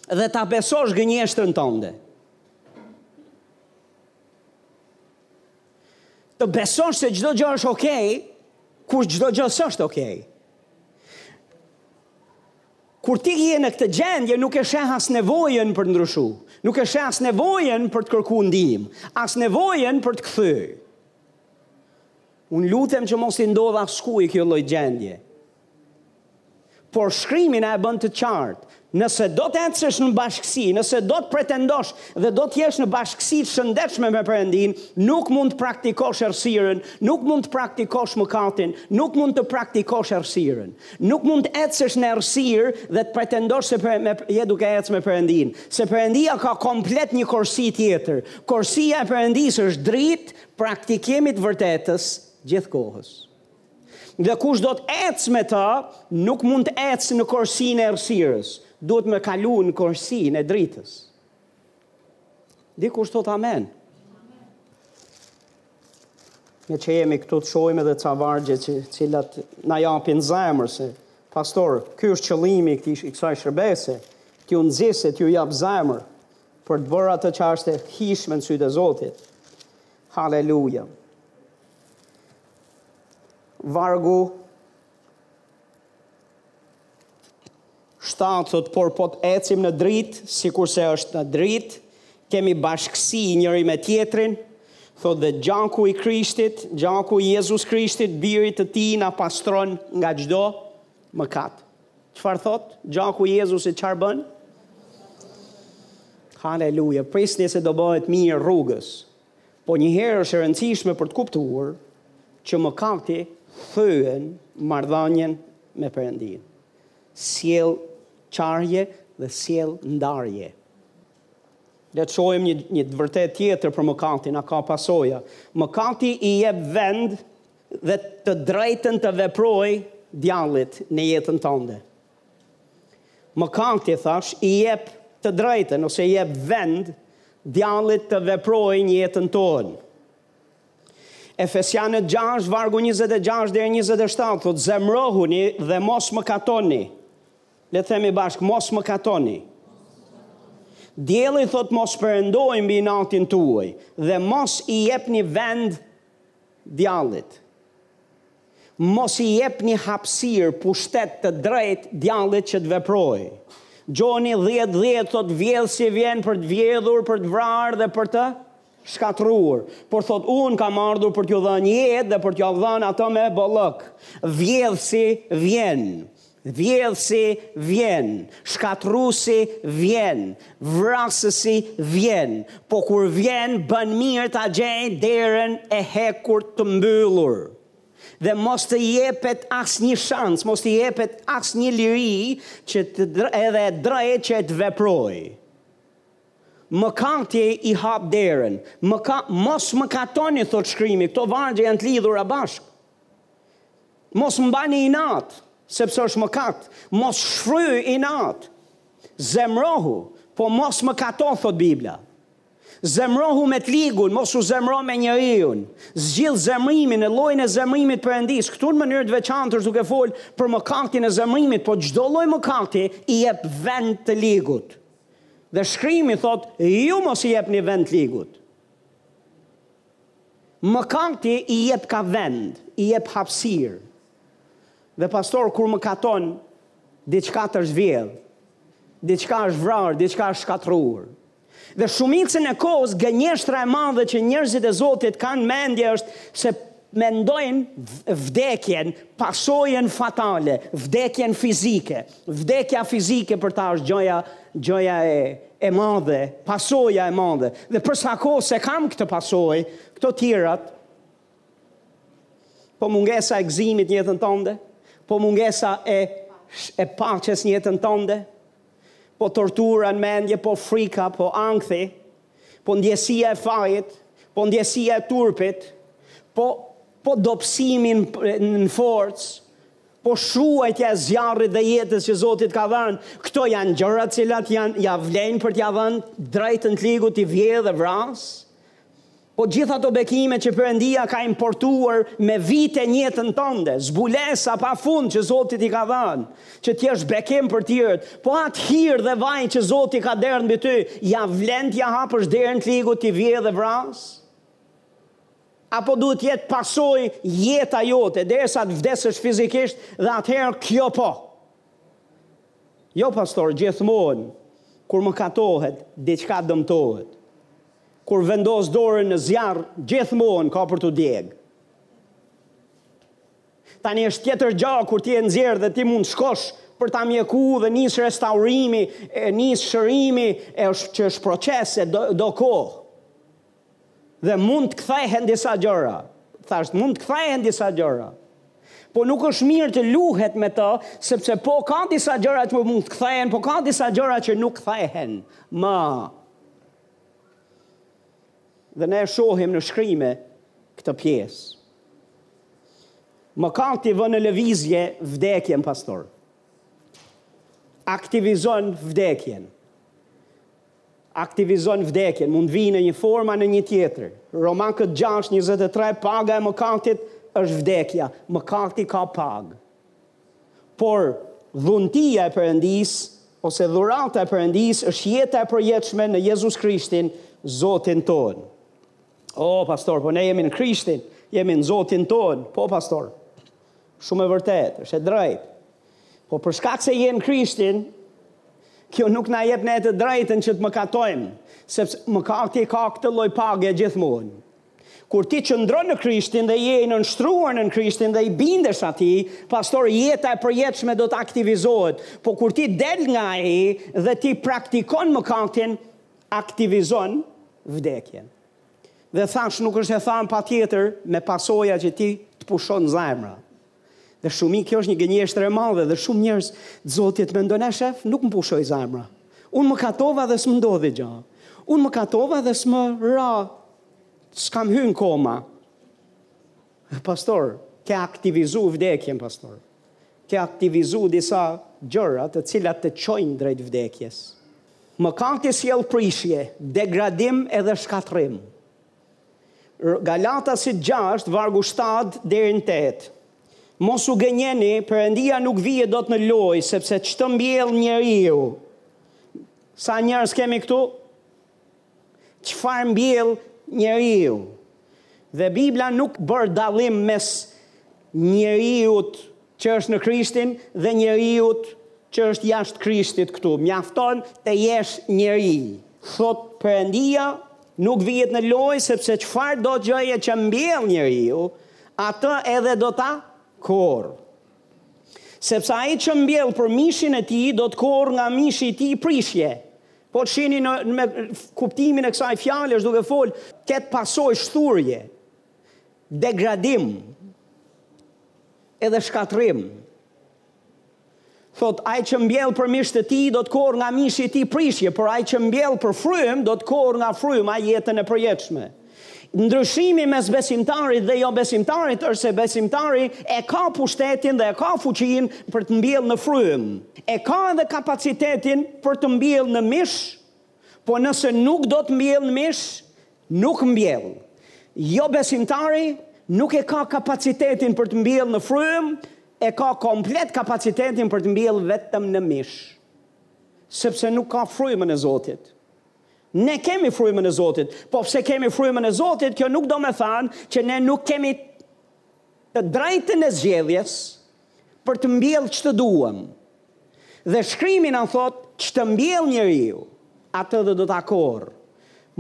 Dhe ta besosh gënjeshtrën tënde. Të besosh se çdo gjë është okay, kur çdo gjë s'është okay. Kur ti je në këtë gjendje, nuk e sheh as nevojën për të ndryshu. Nuk e sheh as nevojën për të kërkuar ndihmë, as nevojën për të kthyer. Unë lutem që mos i ndodhë askujt kjo lloj gjendje. Por shkrimi na e bën të qartë, nëse do të ecësh në bashkësi, nëse do të pretendosh dhe do të jesh në bashkësi të shëndetshme me Perëndinë, nuk mund të praktikosh errësirën, nuk mund të praktikosh mëkatin, nuk mund të praktikosh errësirën. Nuk mund të ecësh në errësirë dhe të pretendosh se për, me, je duke ecë me Perëndinë, se Perëndia ka komplet një korsi tjetër. Korsia e Perëndisë është dritë, Praktikimi i të vërtetës gjithë kohës. Dhe kush do të ecë me të, nuk mund të ecë në korsinë e errësirës, duhet me kalu në korsinë e dritës. Dikush thot amen. Meqë jemi këtu të shohim edhe ca vargje që, cilat na japin zemër se pastaj, ky është qëllimi i kësaj shërbese, t'ju nxis e t'ju jap zemër, Për të bërë atë që është e hijshme në sytë e Zotit. Haleluja. Vargu 7 thot por po të ecim në dritë, sikurse është në dritë, kemi bashkësi njëri me tjetrin, thot dhe gjaku i Krishtit, gjaku i Jezus Krishtit, birit të tij na pastron nga çdo mëkat. Çfarë thotë gjaku i Jezusit, çfarë bën? Haleluja, prisni se do bëhet mirë rrugës. Po njëherë është e rëndësishme për të kuptuar që mëkati thyen marrëdhënien me Perëndinë. Sjell çarje dhe sjell ndarje. Le të shohim një një të vërtetë tjetër për mëkatin, a ka pasoja. Mëkati i jep vend Dhe të drejtën të veprojë djallit në jetën tënde. Mëkati, thashë, i jep të drejtën ose i jep vend djallit të veprojë në jetën tonë. Efesianët 6, vargu 26 dhe 27, thotë, zemërohuni dhe mos mëkatoni. Le ta themi bashkë, mos mëkatoni. Dielli thotë mos perëndojë mbi inatin tuaj dhe mos i jepni vend djallit. Mos i jepni hapësirë, pushtet, të drejtë djallit që të veprojë. Gjoni dhjetë dhjetë thotë vjedhësi vjen për të vjedhur, për të vrarë dhe për të shkatërruar. Por thotë unë kam ardhur për t'ju dhënë jetë dhe për t'ju dhënë atë me bollëk. Vjedhësi vjen. Vjedhësi vjen, shkatërruesi vjen, vrasësi vjen, po kur vjen bën mirë ta gjejë derën e hekurt të mbyllur dhe mos të jepet asnjë shans, mos të jepet asnjë liri që edhe drejtë që të veprojë. Mëkati i hap derën. Mëka, mos mëkatoni, thotë shkrimi, këto vargje janë të lidhura bashkë. Mos mbani inat, sepse është mëkat, mos shfry inat. Zemërohu, po mos mëkato, thotë Bibla. Zemërohu me të ligun, mos u zemëro me njeriun. Zgjidh zemërimin e llojin e zemërimit Perëndisë. Këtu në mënyrë të veçantë është duke fol për mëkatin e zemërimit, po çdo lloj mëkati i jep vend të ligut. Dhe shkrimi thotë, ju mos i jepni vend të ligut. Mëkati i jep ka vend, i jep hapësirë. Dhe pastor kur mëkaton, diçka të është vjedh. Diçka është vrarë, diçka është shkatërruar. Dhe shumicën e kohës gënjeshtra e madhe që njerëzit e Zotit kanë mendje është se mendojnë vdekjen, pasojën fatale, vdekjen fizike. Vdekja fizike për ta është gjëja, gjëja e, e madhe, pasoja e madhe. Dhe për sa kohë s'e kam këtë pasojë, këto të tjerat, po mungesa e gëzimit në jetën tënde, po mungesa e, e paqes në jetën tënde, po tortura në mendje, po frika, po ankthi, po ndjesia e fajit, po ndjesia e turpit, po, po dobësimi në forcë, Po shuarja e zjarrit dhe jetës që Zoti të ka dhënë, këto janë gjëra të cilat janë ja vlen për t'ia dhënë drejtën t'ligut t'i vjedhë dhe vrasë. Po gjithë ato bekime që Perëndia ka impartuar me vite në jetën tënde, zbulesa pa fund që Zoti t'i ka dhënë, që t'jesh bekim për tjerët, po atë hir dhe vaj që Zoti ka derdh mbi ty, ja vlen t'ia hapësh derën t'ligut t'i vjedhë dhe vrasë? Apo duhet të jetë pasojë jeta jote derisa të vdesësh fizikisht dhe atëherë kjo po. Jo pastor, gjithmonë kur mëkatohet, diçka dëmtohet. Kur vendos dorën në zjarr, gjithmonë ka për t'u djegë. Tani është tjetër gjë kur ti e nxjerr dhe ti mund të shkosh për te mjeku dhe nis restaurimi, e nis shërimi, e është që është proces e do, do kohë. Dhe mund të kthehen disa gjëra. Thashë, mund të kthehen disa gjëra. Po nuk është mirë të luhet me to, sepse po ka disa gjëra që mund të kthehen, po ka disa gjëra që nuk kthehen ma. Dhe ne shohim në shkrime këtë pjesë. Mëkati vë në lëvizje vdekjen, pastor. Aktivizon vdekjen. aktivizon vdekjen, mund të vijë në një formë a në një tjetër. Romakët gjashtë, njëzet e tre, paga e mëkatit është vdekja, mëkati ka pagë. Por, dhuntia e Perëndisë, ose dhurata e Perëndisë, është jeta e përjetshme në Jezus Krishtin, Zotin tonë. O, pastor, po ne jemi në Krishtin, jemi në Zotin tonë, po, pastor. Shumë e vërtetë, është e drejtë. Po për shkak se jemi në Krishtin, kjo nuk na jep ne të drejtën që të mëkatojmë, sepse mëkati ka këtë lloj page gjithmonë. Kur ti qëndron në Krishtin dhe je i nënshtruar nën Krishtin dhe i bindesh atij, pastor jeta e përjetshme do të aktivizohet. Po kur ti del nga ai dhe ti praktikon mëkatin, aktivizon vdekjen. Dhe thash nuk është e thanë patjetër me pasoja që ti të pushon zemra. Dhe shumë kjo është një gënjeshtër e madhe dhe shumë njerëz Zoti mendojnë a shef nuk më pushoi zemra. Unë mëkatova dhe s'më ndodhi gjë. Unë mëkatova dhe s'më ra s'kam hy n'koma. Pastor, ke aktivizu vdekjen, pastor. Ke aktivizu disa gjëra të cilat të çojnë drejt vdekjes. Mëkati sjell prishje, degradim edhe shkatërrim. Galatasit 6, vargu 7 deri në 8. Mos u gënjeni, Perëndia nuk vihet dot në lojë, sepse ç'të mbjellë njeriu. Sa njerëz kemi këtu? Çfarë mbjell njeriu? Dhe Bibla nuk bën dallim mes njeriut që është në Krishtin dhe njeriut që është jashtë Krishtit këtu. Mjafton të jesh njeri. Thotë Perëndia nuk vihet në lojë sepse çfarëdo gjëje që mbjell njeriu, atë edhe do ta korrë. Sepse ai që mbjell për mishin e tij do të korrë nga mishi i tij prishje. Po të shihni në, në me kuptimin e kësaj fjale është duke folë, të ketë pasojë shthurje, degradim, edhe shkatërrim. Thotë, ai që mbjell për mish të tij do të korrë nga mishi i tij prishje, por ai që mbjell për frymë do të korrë nga fryma jetën e përjetshme. Ndryshimi mes besimtarit dhe jobesimtarit është se besimtari e ka pushtetin dhe e ka fuqinë për të mbjellë në frymë. E ka edhe kapacitetin për të mbjellë në mish, po nëse nuk do të mbjellë në mish, nuk mbjell. Jobesimtari nuk e ka kapacitetin për të mbjellë në frymë, e ka komplet kapacitetin për të mbjellë vetëm në mish. Sepse nuk ka frymën e Zotit. Ne kemi frymën e Zotit. Po pse kemi frymën e Zotit, kjo nuk domethënë që ne nuk kemi të drejtën e zgjedhjes për të mbjellë ç'të duam. Dhe shkrimi na thotë ç'të mbjellë njeriu, atë dhe do ta korrë.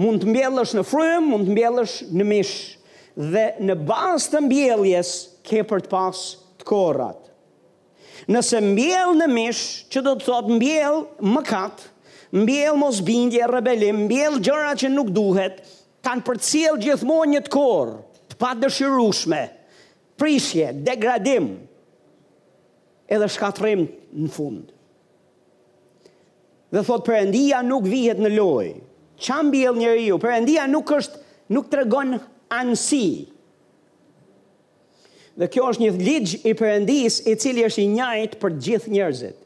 Mund të mbjellësh në frymë, mund të mbjellësh në mish. Dhe në bazë të mbjelljes, ke për të pas të korrat. Nëse mbjell në mish, që do të thotë mbjell mëkat, mbjell mosbindje, rebelim, mbjell gjëra që nuk duhet, kanë për t'sjellë gjithmonë një të korrë, të padëshirueshme, prishje, degradim, edhe shkatërrim në fund. Dhe thotë Perëndia nuk vihet në lojë. Ça mbjell njeriu? Perëndia nuk është nuk tregon anësi. Dhe kjo është një ligj i Perëndisë i cili është i njëjtë për gjithë njerëzit.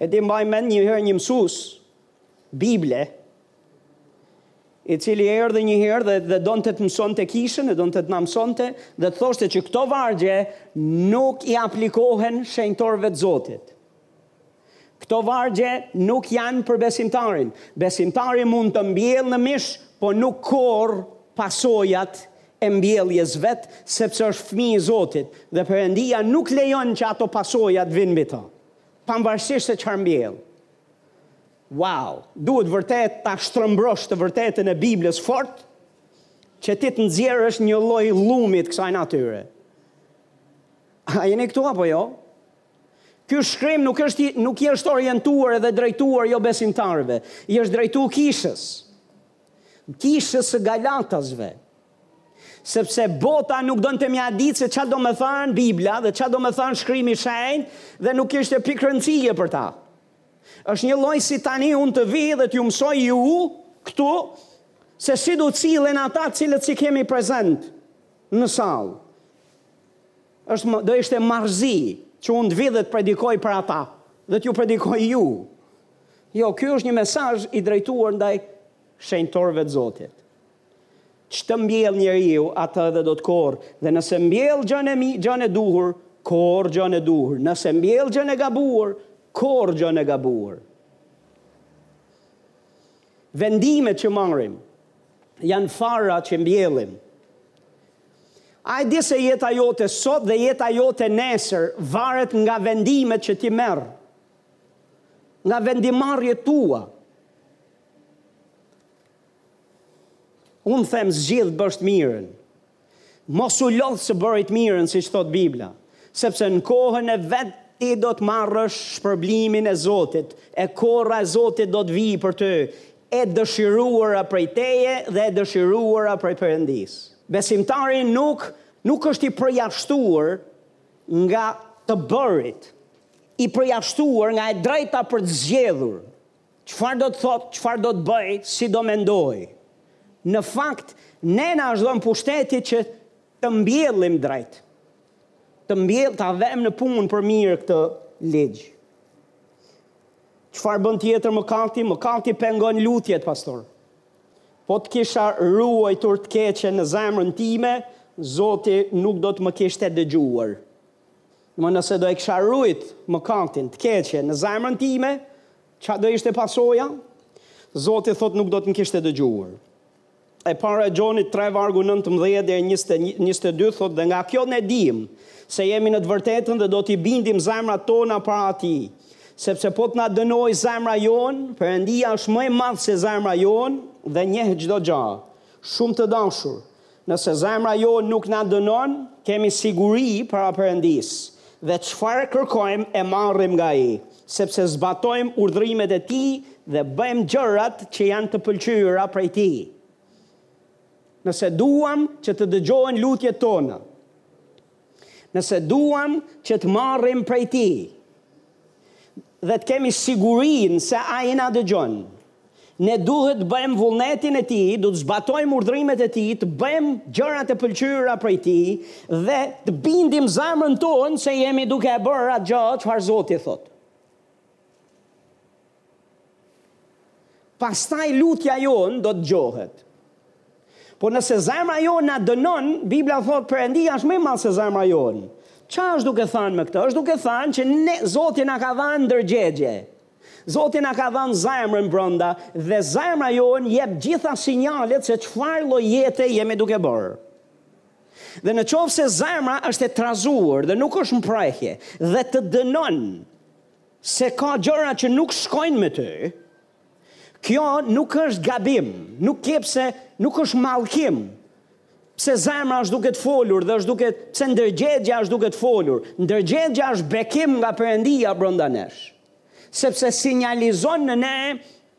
E di mbaj mend një herë një mësues Bible i cili erdhi një herë dhe, dhe donte të mësonte kishën, e donte të na mësonte, dhe të thoshte që këto vargje nuk i aplikohen shenjtorve të Zotit. Këto vargje nuk janë për besimtarin. Besimtari mund të mbjellë në mish, po nuk korr pasojat e mbjelljes vet, sepse është fëmijë i Zotit dhe Perëndia nuk lejon që ato pasoja të vijnë mbi ta. Pavarësisht se çfarë mbjell. Wow, duhet vërtet ta shtrëmbrosh të vërtetën e Biblës fort që ti të nxjerrësh një lloj llumi të kësaj natyre. A jeni këtu apo jo? Ky shkrim nuk është i, nuk i është orientuar edhe drejtuar jobesimtarëve, i është drejtuar kishës. Kishës së Galatasve. Sepse bota nuk donte me ia ditë se ça do me thanë Bibla dhe ça do me thanë shkrimi i shenjtë dhe nuk ishte pikë rëndësie për ta. Është një lloj si tani unë të vij dhe t'ju mësoj ju këtu se si do cilën ata cilët s'i kemi prezent në sallë. Është, do ishte marrëzi që unë të vij dhe të predikoj për ata dhe t'ju predikoj ju. Jo, ky është një mesazh i drejtuar ndaj shenjtorëve të Zotit. Ç'të mbjell njeriu, atë edhe do të korrë, dhe nëse mbjell gjën e mi, gjën e duhur, korr gjën e duhur. Nëse mbjell gjën e gabuar, korr gjën e gabuar. Vendimet që marrim janë fara që mbjellim. A e di se jeta jote sot dhe jeta jote nesër varet nga vendimet që ti merr? Nga vendimmarrjet e tua. Unë them zgjidh bësh të mirën. Mos u lodh së bëri të mirën, siç thotë Bibla, sepse në kohën e vet ti do të marrësh shpërblimin e Zotit, e korra e Zotit do të vijë për ty, e dëshiruara prej Teje dhe e dëshiruara prej Perëndisë. Besimtari nuk nuk është i përjashtuar nga të bërit, i përjashtuar nga e drejta për të zgjedhur çfarë do të thotë, çfarë do të bëjë, si do mendojë. Në fakt, Ne na është dhënë pushteti që Të mbjellim drejt. Të mbjell, ta vemë në punë për mirë këtë ligj. Çfarë bën tjetër mëkati? Mëkati pengon lutjet, pastor. Po të kisha ruajtur të keqen në zemrën time, Zoti nuk do të më kishte dëgjuar. Ë nëse do e kisha rujt mëkatin të keqe në zemrën time, ça do ishte pasoja? Zoti thotë nuk do të më kishte dëgjuar. E para e Gjonit tre vargu nëntëmbëdhjetë deri njëzet e dy thotë dhe nga kjo ne dimë se jemi në të vërtetën dhe do t'i bindim zemrat tona para Atij, sepse po të na dënojë zemra jonë, Perëndia është më i madh se zemra jonë dhe njeh çdo gjë. Shumë të dashur, nëse zemra jonë nuk na dënon, kemi siguri para Perëndisë dhe çfarë kërkojmë e marrim nga Ai. sepse zbatojmë urdhërimet e tij dhe bëjmë gjërat që janë të pëlqyera prej tij. Nëse duam që të dëgjohen lutjet tona, nëse duam që të marrim prej tij dhe të kemi sigurinë se ai na dëgjon, Ne duhet të bëjmë vullnetin e Tij, duhet të zbatojmë urdhërimet e Tij, të bëjmë gjërat e pëlqyera prej Tij dhe të bindim zemrën tonë se jemi duke e bërë atë gjë çfarë Zoti thotë. Pastaj lutja jonë do të dëgjohet. Po nëse zemra jonë na dënon, Bibla thotë Perëndia është më i madh se zemra jonë. Çfarë është duke thënë me këtë? Është duke thënë që ne Zoti na ka dhënë ndërgjegje. Zoti na ka dhënë zemrën brenda dhe zemra jonë jep gjitha sinjalet se çfarë lloj jete jemi duke bërë. Dhe në qoftë se zemra është e trazuar dhe nuk është në prehje dhe të dënon se ka gjëra që nuk shkojnë me ty, kjo nuk është gabim, nuk ke pse, nuk është mallkim, Pse zemra është duke të folur dhe është duke pse ndërgjegja është duke të folur. Ndërgjegja është bekim nga Perëndia brenda nesh. Sepse sinjalizon në ne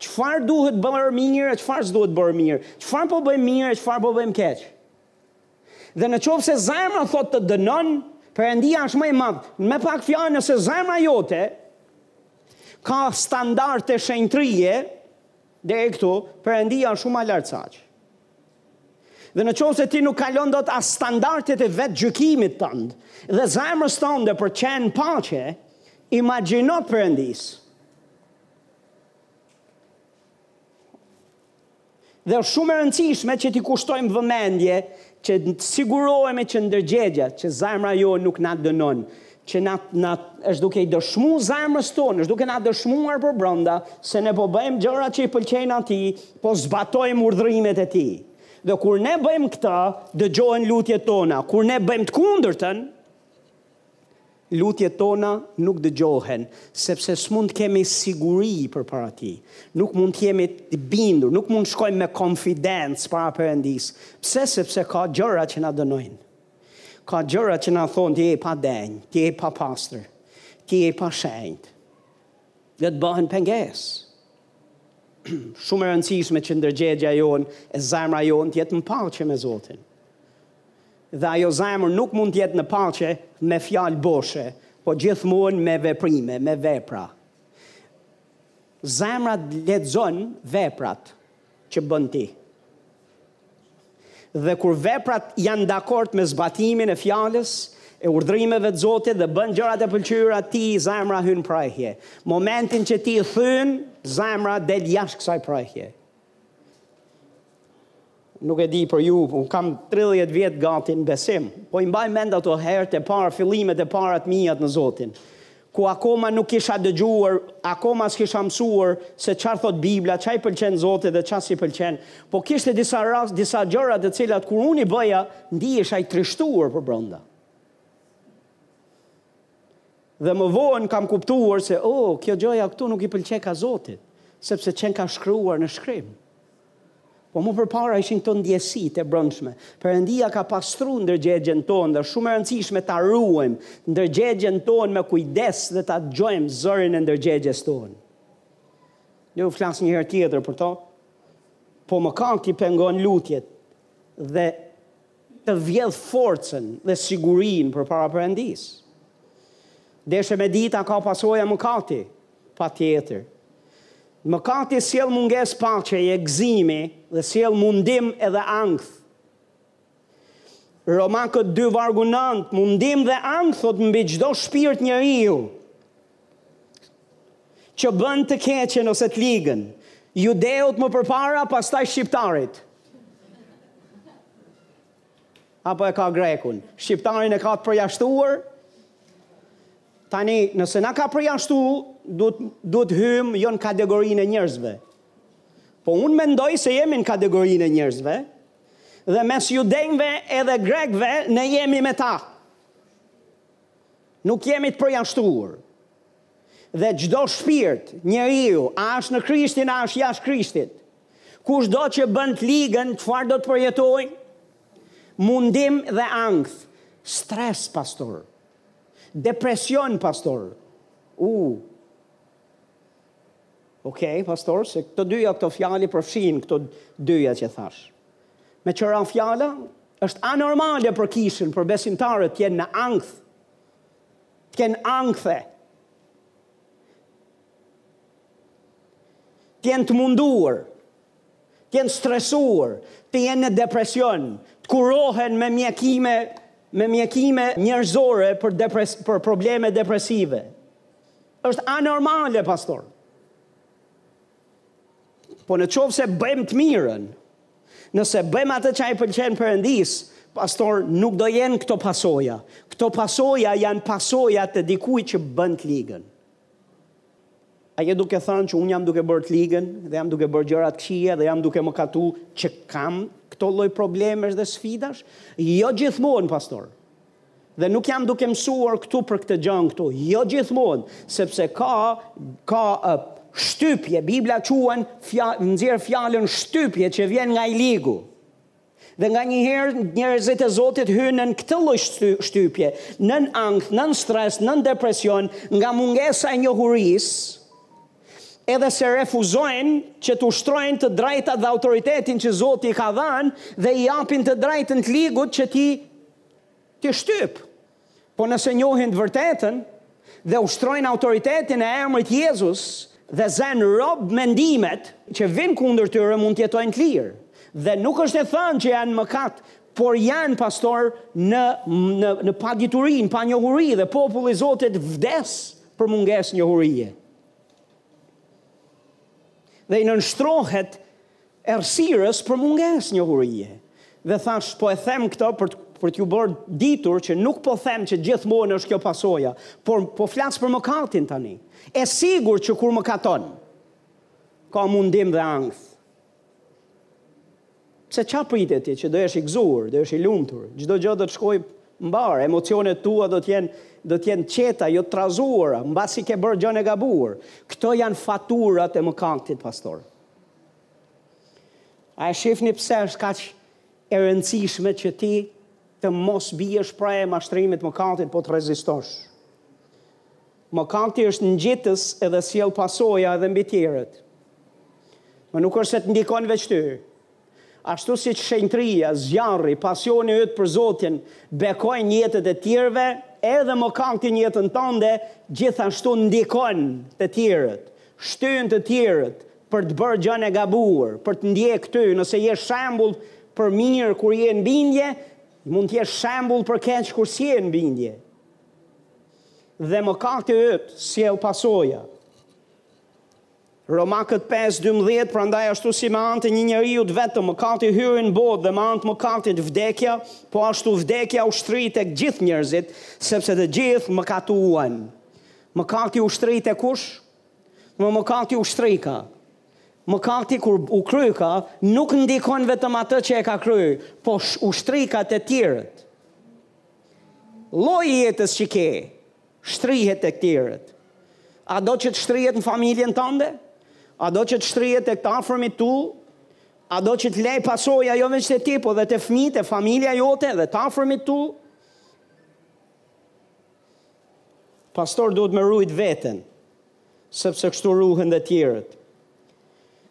çfarë duhet bërë mirë e çfarë s'duhet bërë mirë, çfarë po bëjmë mirë e çfarë po bëjmë keq. Dhe në qoftë se zemra thotë të dënon, Perëndia është më i madh. Me pak fjalë nëse zemra jote ka standarde shenjtrie deri këtu, Perëndia është shumë më lart saqë. Dhe në qoftë se ti nuk kalon dot as standardet e vetëgjykimit tëndë dhe zemrës tënde për qenë paqe, imagjino të Perëndisë. Dhe është shumë e rëndësishme që t'i kushtojmë vëmendje, që të sigurohemi që ndërgjegja, që zemra jo nuk na dënon, që na na është duke i dëshmu zemrës tonë, është duke na dëshmuar për brenda se ne po bëjmë gjëra që i pëlqejnë atij, po zbatojmë urdhërimet e tij. Dhe kur ne bëjmë këtë, dëgjohen lutjet tona. Kur ne bëjmë të kundërtën, lutjet tona nuk dëgjohen, sepse s'mund të kemi siguri përpara tij. Nuk mund të jemi të bindur, nuk mund të shkojmë me konfidencë para Perëndisë. Pse? Sepse ka gjëra që na dënojnë. Ka gjëra që na thonë ti je i padenjë, ti je i papastër, ti je i pashenjtë. Dhe të bëhen pengesë. Shumë e rëndësishme që ndërgjegja jonë, e zemra jonë të jetë në paqe me Zotin. Dhe ajo zemër nuk mund të jetë në paqe me fjalë boshe, po gjithmonë me veprime, me vepra. Zemra t'lexon veprat. që bën ti. Dhe kur veprat janë dakord me zbatimin e fjalës, e urdhërimeve të Zotit dhe bën gjërat e pëlqyera tij, zemra hyn prehje. Momentin që ti thyn, zemra del jashtë kësaj prehje. Nuk e di për ju, unë kam 30 vjet gati në besim, po i mbaj mend ato herët e para, fillimet e para të mia në Zotin. ku akoma nuk kisha dëgjuar, akoma s'kisha mësuar se çfarë thotë Bibla, ça i pëlqen Zotit dhe ça s'i pëlqen. Po kishte disa ras, disa gjëra të cilat kur unë i bëja, ndihesha i trishtuar përbrenda. Dhe më vonë kam kuptuar se, oh, kjo gjëja këtu nuk i pëlqeka Zotit, sepse qenka shkruar në shkrim. Po më përpara ishin këto ndjesitë e brendshme. Perëndia ka pastruar ndërgjegjen tonë dhe është shumë e rëndësishme ta ruajmë ndërgjegjen tonë me kujdes dhe ta dëgjojmë zërin e ndërgjegjes tonë. Ju flas një herë tjetër për to. Po mëkati pengon lutjet dhe të vjedh forcën dhe sigurinë përpara Perëndisë. Deshë me dit a ka pasoja mëkati? Patjetër. Mëkati sjell mungesë paqeje, gëzimi dhe sjell mundim edhe ankth. Romakët 2 vargu 9, mundim dhe ankth thotë mbi çdo shpirt njeriu. Që bën të keqen ose të ligën. Judeut më përpara, pastaj shqiptarit. Apo e ka grekun. Shqiptarin e ka të përjashtuar. Tani, nëse na ka përjashtu, duhet të hyjmë jo në kategorinë e njerëzve. Po unë mendoj se jemi në kategorinë e njerëzve, dhe mes judenjve edhe grekve ne jemi me ta. Nuk jemi të përjashtuar. Dhe çdo shpirt njeriu, a është në Krishtin a është jashtë Krishtit. Kushdo që bën të ligën, çfarë do të përjetojë? Mundim dhe ankth, stres pastor. Depresion pastor. U. Okej, pastor, se këto dyja këto fjali përfshin këto dyja që thashë. Me tjera fjala, është anormale për kishën, për besimtarët të jenë në ankth, të kenë ankthe, të jenë të munduar, të jenë të stresuar, të jenë në depresion, të kurohen me mjekime, me mjekime njerëzore për, depres, për probleme depresive. është anormale, pastor. Po në qoftë se bëjmë të mirën, nëse bëjmë atë ça i pëlqen Perëndisë, pastor, nuk do jenë këto pasoja. Këto pasoja janë pasoja të dikujt që bën të ligën. A je duke thënë që unë jam duke bërë të ligën dhe jam duke bërë gjëra të këqija dhe jam duke mëkatu që kam këto lloj problemesh dhe sfidash? Jo gjithmonë, pastor. Dhe nuk jam duke mësuar këtu për këtë gjë këtu, jo gjithmonë, sepse ka, ka uh, shtypje, Biblia quen, fja, nxjerr fjalën shtypje që vjen nga i ligu. Dhe nganjëherë njerëzit e Zotit hyjnë në këtë lloj shtypje, nën ankth, nën stres, nën depresion, nga mungesa e njohurisë, edhe se refuzojnë që të ushtrojnë të drejtat dhe autoritetin që Zoti i ka dhënë dhe i japin të drejtën të ligut që t'i T'i shtypë! Po nëse njohin të vërtetën dhe ushtrojnë autoritetin e emrit Jezus dhe zënë rob mendimet që vijnë kundër tyre mund të jetojnë të lirë dhe nuk është e thënë që janë në mëkat por janë pastor në në në padituri, në panjohuri dhe populli i Zotit vdes për mungesë njohurie. Dhe i nënshtrohet errësirës për mungesë njohurie. Dhe thashë, po e them këtë për për t'ju bërë të ditur që nuk po them që gjithmonë është kjo pasoja, por po flas për mëkatin tani. E sigurt që kur mëkaton, ka mundim dhe ankth. Pse ça prite ti që do jesh i gëzuar, do jesh i lumtur, çdo gjë do të shkojë mbar, emocionet tua do të jenë do të jenë qeta, jo të trazuara, mbasi ke bërë gjënë e gabuar. Këto janë faturat e mëkatit, pastor. A e shihni pse është kaq e rëndësishme që ti të mos biesh pre e mashtrimit të mëkatit, po të rezistosh? Mëkati është ngjitës edhe sjell pasoja edhe mbi tjerët. Mo nuk është se të ndikon veç ty, Ashtu siç shenjtëria, zjarri, pasioni yt për Zotin bekojnë jetët e tjerëve, edhe mëkati në jetën tënde gjithashtu ndikon të tjerët, shtyn të tjerët për të bërë gjënë e gabuar, për të ndjekë ty, nëse je shembull për mirë kur je në bindje, mund të jesh shembull për keq kur s'je në bindje. Dhe mëkati yt sjell pasoja. Romakët pesë, dymbëdhjetë, Prandaj ashtu si me anë të një njeriu të vetëm mëkati hyri në botë dhe me anë të mëkatit vdekja, po ashtu vdekja u shtri tek gjithë njerëzit, sepse të gjithë mëkatuan. Mëkati u shtri te kush? Më mëkati u shtrika. Mëkati kur u kryka nuk ndikon vetëm atë që e ka kryer, po u shtrika te tjerët. Lloji i jetës që ke, Shtrihet tek tjerët. A do që të shtrihet në familjen tënde? A do që të shtrihet tek të afërmit tu? A do që të lejë pasoja jo veç te ti, po dhe te fëmijët e familja jote dhe të afërmit tu? Pastor duhet me rujt veten, sepse kështu ruhen dhe tjerët.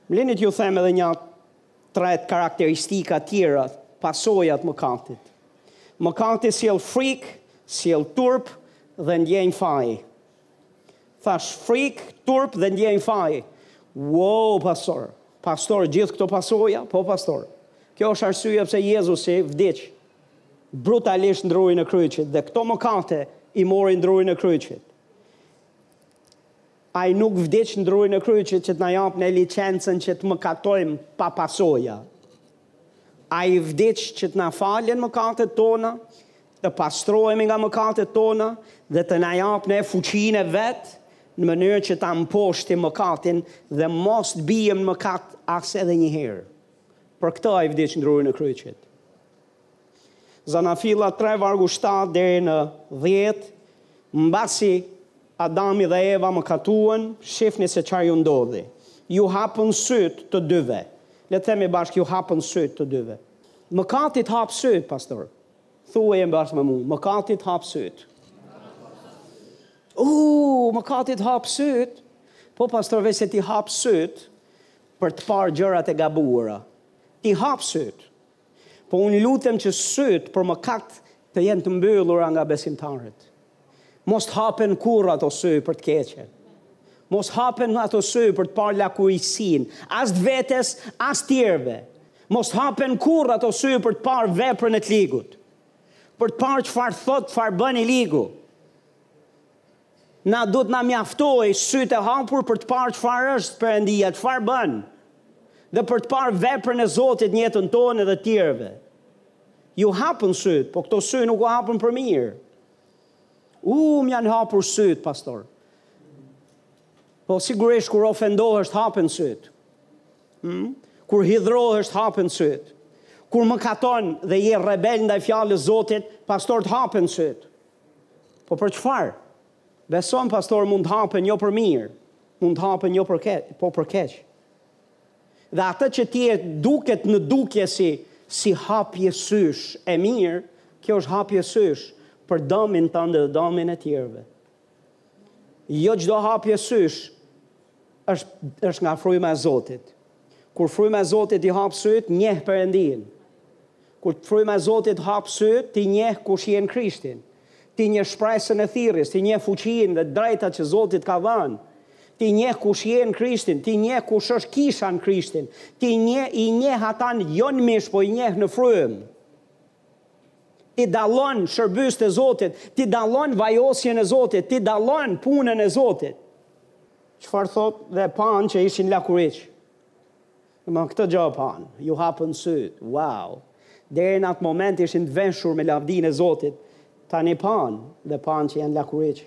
Më lini t'ju them edhe një Tre të karakteristika tjera, pasojat mëkatit. Mëkati sjell frikë, sjell turp dhe ndjenjë faji. Thash frikë, turp dhe ndjenjë faji. Uoo pastor, pastor gjithë këto pasoja? Po pastor. Kjo është arsyeja pse Jezusi vdiq brutalisht në drurin e kryqit dhe këto mëkate i mori në drurin e kryqit. Ai nuk vdiq në drurin e kryqit që të na japë ne licencën që të mëkatojmë pa pasoja. Ai vdiq që të na falen mëkatet tona, të pastrohemi nga mëkatet tona dhe të na japë ne fuqinë e Vet në mënyrë që ta mposhtim mëkatin dhe mos të biem në mëkat as edhe një herë. Për këtë Ai vdiq në drurin e kryqit. Zanafilla tre vargu shtatë deri në dhjetë Mbasi Adami dhe Eva mëkatuan, shihni se çfarë ju ndodhi. Ju hapën sytë të dyve. Le të themi bashkë, ju hapën sytë të dyve. Mëkati të hap sytë, pastor. Thuaje bashkë me mua, mëkati të hap sytë. Uuu, mëkati të hap sytë. Po pastor veçse t'i hap sytë për të parë gjërat e gabuara. T'i hap sytë. Po unë lutem që sytë për mëkat të jenë të mbyllura nga besimtarët. Mos të hapen kurrë ato sy për të keqen. Mos hapen ato sy për të parë lakuriqësinë, as të vetes, as tjerëve. Mos hapen kurrë ato sy për të parë veprën e të ligut. Për të parë çfarë thot, çfarë bën i ligu. Na duhet të na mjaftojë sytë e hapur për të parë çfarë është Perëndia, çfarë bën, dhe për të parë veprën e Zotit në jetën tonë dhe të tjerëve. Ju hapën sytë, po këto sy nuk u hapën për mirë. U, më janë hapur sytë, pastor. Po sigurisht kur ofendohesh hapen sytë. Hmm? Kur hidhrohesh hapen sytë. Kur mëkaton dhe je rebel ndaj fjalës Zotit, pastor të hapen sytë. Po për çfar? Beson pastor mund të hapen jo për mirë, mund të hapen jo për keq, po për keq. Dhe atë që ty të duket në dukje si si hapje sysh e mirë, kjo është hapje sysh për dëmin tënd dhe dëmin e tjerëve. Jo çdo hapje sysh është është nga fryma e Zotit. Kur fryma e Zotit i hap sytë, njeh Perëndinë. Kur fryma e Zotit të hap sytë, ti njeh kush je në Krishtin. Ti njeh shpresën e thirrjes, ti njeh fuqinë dhe të drejtat që Zoti të ka dhënë. Ti njeh kush je në Krishtin, ti njeh kush është kisha në Krishtin. Ti njeh, i njeh ata jo në mish, po i njeh në frymë. Ti dallon shërbyesit e Zotit, ti dallon vajosjen e Zotit, ti dallon punën e Zotit. Çfarë thotë dhe panë që ishin lakuriq. Domethënë këtë gjë e panë, ju hapën sytë, wow! Deri në atë moment ishin të veshur me lavdinë e Zotit, tani panë dhe panë që janë lakuriq.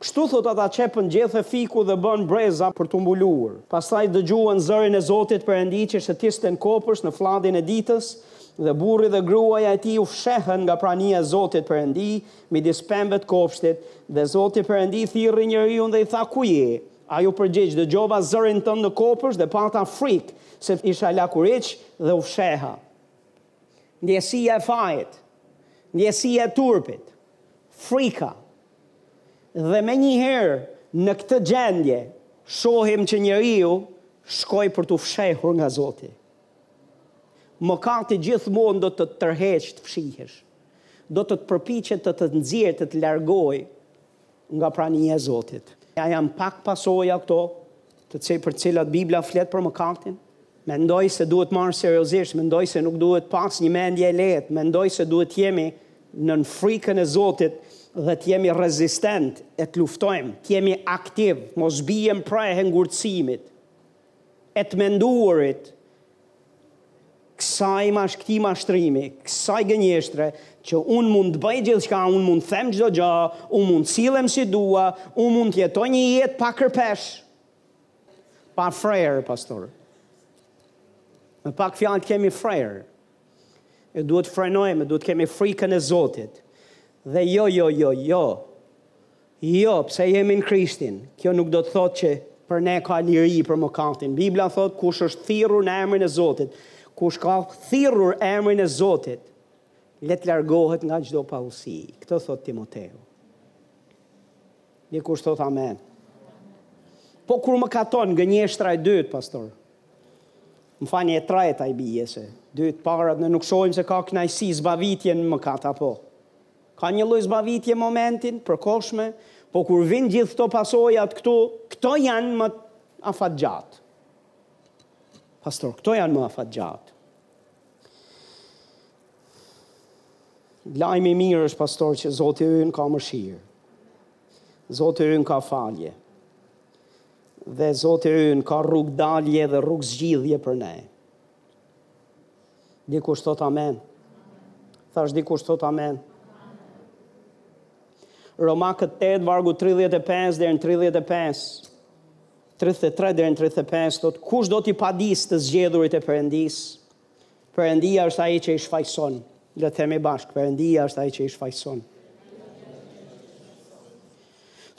Kështu, thotë, ata qepën gjethe fiku dhe bënë breza për t'u mbuluar. Pastaj dëgjuan zërin e Zotit Perëndi që shëtiste n'kopësht në flladhin e ditës, dhe burri dhe gruaja e tij u fshehën nga prania e Zotit Perëndi, midis pemëve të kopshtit, dhe Zoti Perëndi thirri njeriun dhe i tha, Ku je? Ai u përgjigj, Dëgjova zërin tënd në kopësht dhe pata frikë, se isha lakuriq dhe u fsheha. Ndjesia e fajit, ndjesia e turpit, frika. Dhe menjëherë në këtë gjendje shohim që njeriu shkoi për t'u fshehur nga Zoti. Mëkati gjithmonë do të të tërheqë të fshihesh. do të të përpiqet të të nxjerrë, të të largojë nga prania e Zotit. A janë pak pasoja këto, të cilë për të cilat Bibla flet për mëkatin? Mendoj se duhet marrë seriozisht, mendoj se nuk duhet pas një mendje e lehtë, mendoj se duhet të jemi nën frikën e Zotit dhe të jemi rezistent e të luftojmë, të jemi aktiv, mos biem pre e ngurtësimit, e të menduarit, kësaj mash, këtij mashtrimi, kësaj gënjeshtre, që unë mund të bëj gjithçka, unë mund të them çdo gjë, unë mund të sillem si dua, unë mund të jetoj një jetë pa kërpesh, pa frerë, pastor. Me pak fjalë të kemi frerë. E duhet frenojmë, duhet kemi frikën e Zotit. Dhe jo, jo, jo, jo. Jo, pse jemi në Krishtin, kjo nuk do të thotë që për ne ka liri për mëkatin. Bibla thotë kush është thirrur në emrin e Zotit, kush ka thirrur emrin e Zotit, le të largohet nga çdo paudhësi. Këtë thotë Timoteu. Dikush thotë amen. Po kur mëkaton gënjeshtra e dytë, pastor, më falni e treta i bie se dy të parat ne nuk shohim se ka kënaqësi zbavitje në mëkat apo. Ka një lloj zbavitje momentin, përkohshme, po kur vijnë gjithë këto pasojat këtu, këto janë më afatgjatë. Pastor, këto janë më afatgjatë. Lajmi i mirë është pastor që Zoti ynë ka mëshirë. Zoti ynë ka falje. Dhe Zoti ynë ka rrugë dalje dhe rrugë zgjidhje për ne. Dikush thotë amen. Thashë dikush thotë amen. Romakët 8 vargu 35 deri në 35. 33 deri në 35 thotë kush do t'i padisë të zgjedhurit e Perëndisë? Perëndia është ai që i shfajëson. Le të themi bashkë, Perëndia është ai që i shfajëson.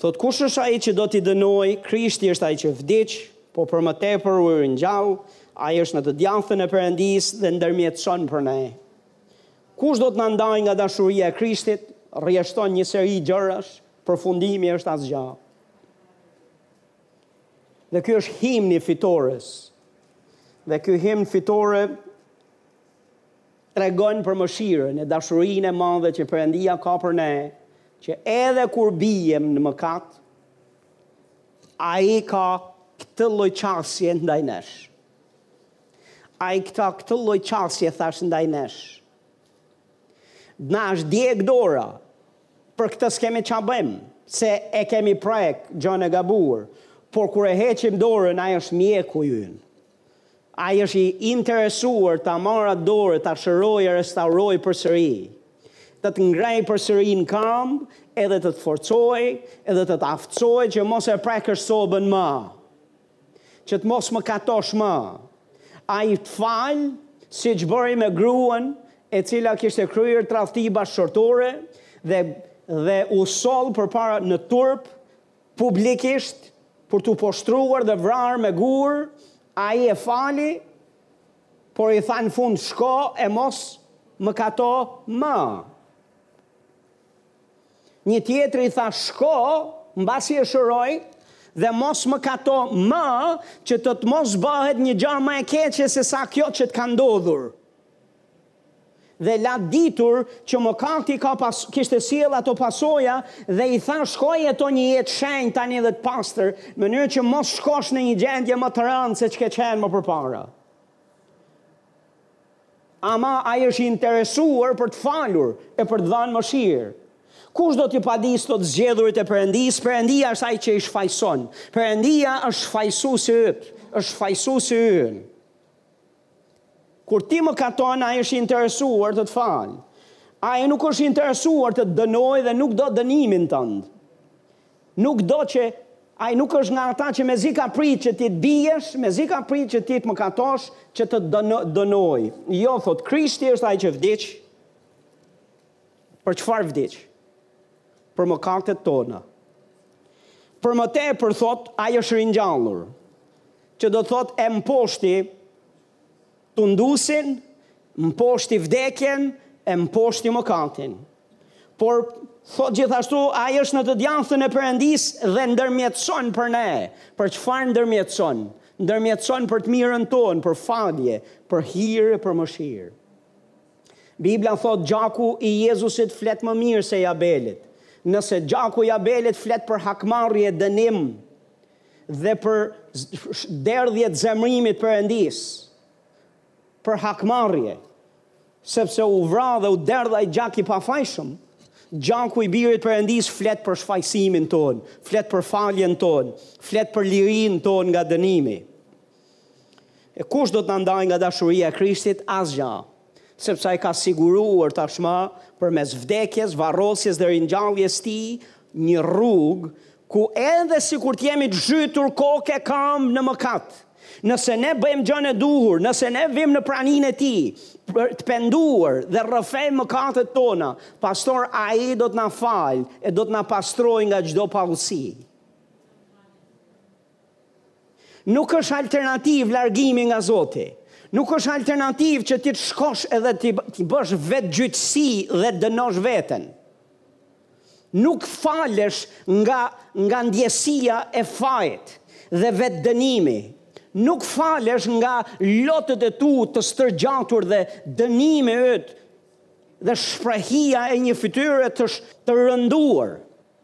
Thotë, Kush është ai që do t'i dënojë? Krishti është ai që vdiq, por për më tepër u ringjall, ai është në të djathtën e Perëndisë dhe ndërmjetëson për ne. Kush do të na ndajë nga dashuria e Krishtit? Rrjeshton një seri gjërash, përfundimi është asgjë. Dhe ky është himni i fitores. Dhe ky himn fitore tregon për mëshirën e dashurinë e madhe që Perëndia ka për ne, që edhe kur biem në mëkat, Ai ka këtë lloj qasje ndaj nesh. Ai ka këtë lloj qasje thash ndaj nesh. Na është djeg dora, për këtë s'kemi ça bëjmë, se e kemi prek gjënë e gabuar, por kur e heqim dorën, ai është mjeku ynë. Ai është i interesuar ta marrë atë dorë e ta shërojë e restaurojë përsëri, të të ngrejë përsëri në këmbë edhe të të forcojë edhe të të aftësojë që mos e prekësh sobën më, që të mos mëkatosh më. Ai të fal, siç bëri me gruan e cila kishte kryer tradhti bashkëshortore dhe dhe u soll përpara në turp publikisht për t'u poshtruar dhe vrarë me gurë, ai e fali, por i tha në fund shko e mos mëkato më. Një tjetri i tha shko, mbasi e shëroi, dhe mos mëkato më, që të të mos bëhet një gjë më e keqe se sa kjo që të ka ndodhur. Dhe la të ditur që mëkati ka pas, kishte sjellë ato pasoja dhe i tha shko jeto një jetë të shenjtë tani dhe të pastër, në mënyrë që mos shkosh në një gjendje më të rëndë se ç'ke qenë më përpara. Ama ai është i interesuar për të falur e për të dhënë mëshirë. Kush do t'i padisë thotë të zgjedhurit e Perëndisë? Perëndia është ai që i shfajëson. Perëndia është shfajësuesi yt, është shfajësuesi ynë. Kur ti mëkaton, ai është i interesuar të të falë. Ai nuk është i interesuar të të dënojë dhe nuk do dënimin tënd. Nuk do që ai nuk është nga ata që mezi ka prit që ti të biesh, mezi ka prit që ti të mëkatosh, që të të dënojë. Jo, thotë, Krishti është ai që vdiq. Për çfarë vdiq? Për mëkatet tona. Për më tepër thotë, ai është ringjallur, që do të thotë e mposhti tunduesin, mposhti vdekjen, e mposhti mëkatin. Por thotë gjithashtu, ai është në të djathtën e Perëndisë dhe ndërmjetëson për ne. Për çfarë ndërmjetëson? Ndërmjetëson për të mirën tonë, për falje, për hir e për mëshirë. Bibla thotë gjaku i Jezusit flet më mirë se i Abelit. Nëse gjaku i Abelit flet për hakmarrje, dënim dhe për derdhje të zemërimit të Perëndisë, për hakmarrje, sepse u vra dhe u derdh ai gjak i pafajshëm, gjaku i Birit të Perëndisë flet për shfajësimin tonë, flet për faljen tonë, flet për lirinë tonë nga dënimi. E kush do të na ndajë nga dashuria e Krishtit? Asgjë, sepse ai ka siguruar tashmë përmes vdekjes, varrosjes dhe ringjalljes së tij një rrugë ku edhe sikur të jemi të zhytur kokë e këmbë në mëkat, nëse ne bëjmë gjënë e duhur, nëse ne vijmë në praninë e tij të penduar dhe rrëfejmë mëkatet tona, pastaj ai do të na falë e do të na pastrojë nga çdo paudhësi. Nuk është alternativë largimi nga Zoti. Nuk është alternativë që ti të shkosh edhe ti të bësh vetëgjyqësi dhe të dënosh veten. Nuk falesh nga nga ndjesia e fajit dhe vetëdënimi. Nuk falesh nga lotët e tu të stërgjatur dhe dënimi yt dhe shprehja e një fytyre të të rënduar.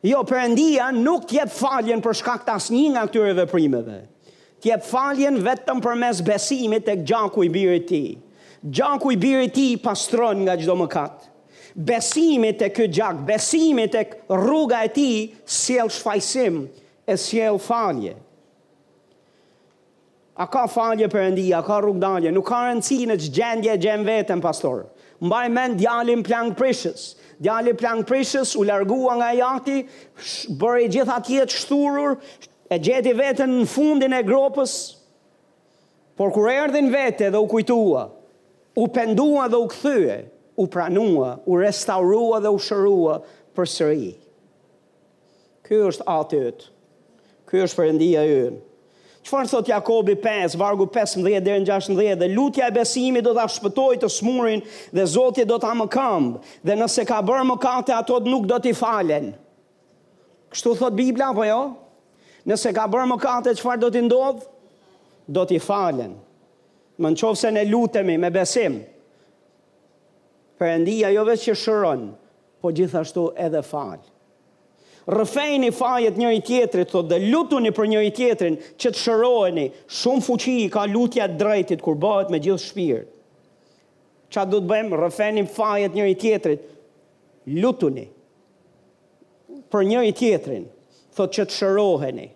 Jo, Perëndia nuk të jep faljen për shkak të asnjë nga këtyre veprimeve. Të jep faljen vetëm përmes besimit tek gjaku i Birit të Tij. Gjaku i Birit të Tij pastron nga çdo mëkat. Besimi tek ky gjak, besimi tek rruga e Tij sjell shfajësim e sjell falje. A ka falje Perëndia, a ka rrugëdalje, nuk ka rëndësi në ç'gjendje e gjen veten pastor. Mbaj mend djalin plangprishës. Djali plangprishës u largua nga i ati, bëri gjithë atë jetë të shthurur, e gjeti veten në fundin e gropës, por kur erdhi në vete dhe u kujtua, u pendua dhe u kthye, u pranua, u restaurua dhe u shërua përsëri. Ky është Ati yt. Ky është Perëndia yt. Çfarë thotë Jakobi 5, vargu 15 deri në 16, dhe lutja e besimit do ta shpëtojë të smurin dhe Zoti do ta mëkëmbë, dhe nëse ka bërë mëkate ato nuk do t'i falen. Kështu thotë Bibla apo jo? Nëse ka bërë mëkate çfarë do t'i ndodhë? Do t'i falen. Domethënë në qoftë se ne lutemi me besim, Perëndia jo veç që shëron, Po gjithashtu edhe fal. Rrëfejini fajet njëri-tjetrit, thotë, dhe lutuni për njëri-tjetrin, që të shëroheni. Shumë fuqi ka lutja e të drejtit kur bëhet me gjithë shpirt. Ça duhet të bëjmë? Rrëfejini fajet njëri-tjetrit. Lutuni për njëri-tjetrin, thotë, që të shëroheni.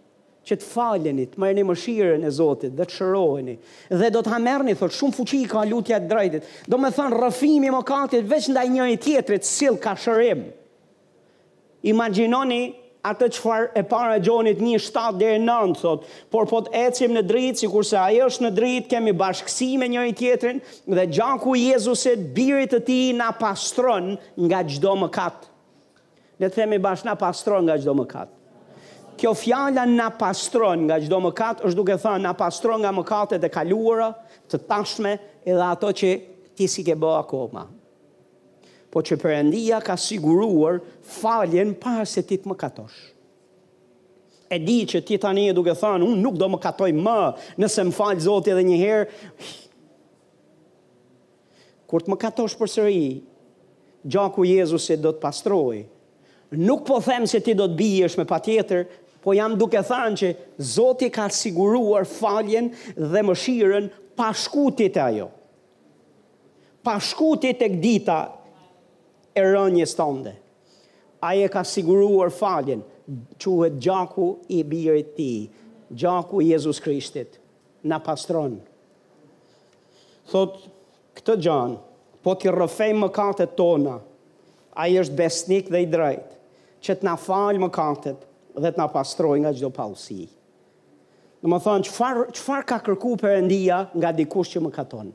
që të faleni, të merrni mëshirën e Zotit dhe të shëroheni. Dhe do ta merrni, thotë, shumë fuqi ka lutja e të drejtit. Domethënë, rrëfimi i mëkatit veç ndaj njëri-tjetrit, sjell ka shërim. Imagjinoni atë çfarë e para e Gjonit një shtatë deri nëntë, thotë, por po të ecim në dritë, sikurse ai është në dritë, kemi bashkësi me njëri-tjetrin, dhe gjaku i Jezusit, birit të tij, na pastron nga çdo mëkat. Le të themi bashkë na pastron nga çdo mëkat. Kjo fjala na pastron nga çdo mëkat është duke thënë na pastron nga mëkatet e kaluara, të tashme edhe ato që ti s'i ke bë akoma. Po që Perëndia ka siguruar faljen para se ti të mëkatosh. E di që ti tani je duke thënë, unë nuk do mëkatoj më, nëse më fal Zoti edhe një herë, Kur të mëkatosh përsëri, gjaku i Jezusit do të të pastrojë. Nuk po them se ti do të biesh me patjetër, po jam duke thënë që Zoti ka siguruar faljen dhe mëshirën pa shku ti te ajo. Pa shku ti tek dita e rënies tënde. Ai e ka siguruar faljen, quhet gjaku i birit të tij, gjaku i Jezus Krishtit. na pastron. Thotë këtë gja, po t'i rrëfejmë mëkatet tona, Ai është besnik dhe i drejtë, që të na falë mëkatet dhe të na pastrojë nga çdo paudhësi. Domethënë, çfarë, çfarë ka kërku Perëndia nga dikush që mëkaton?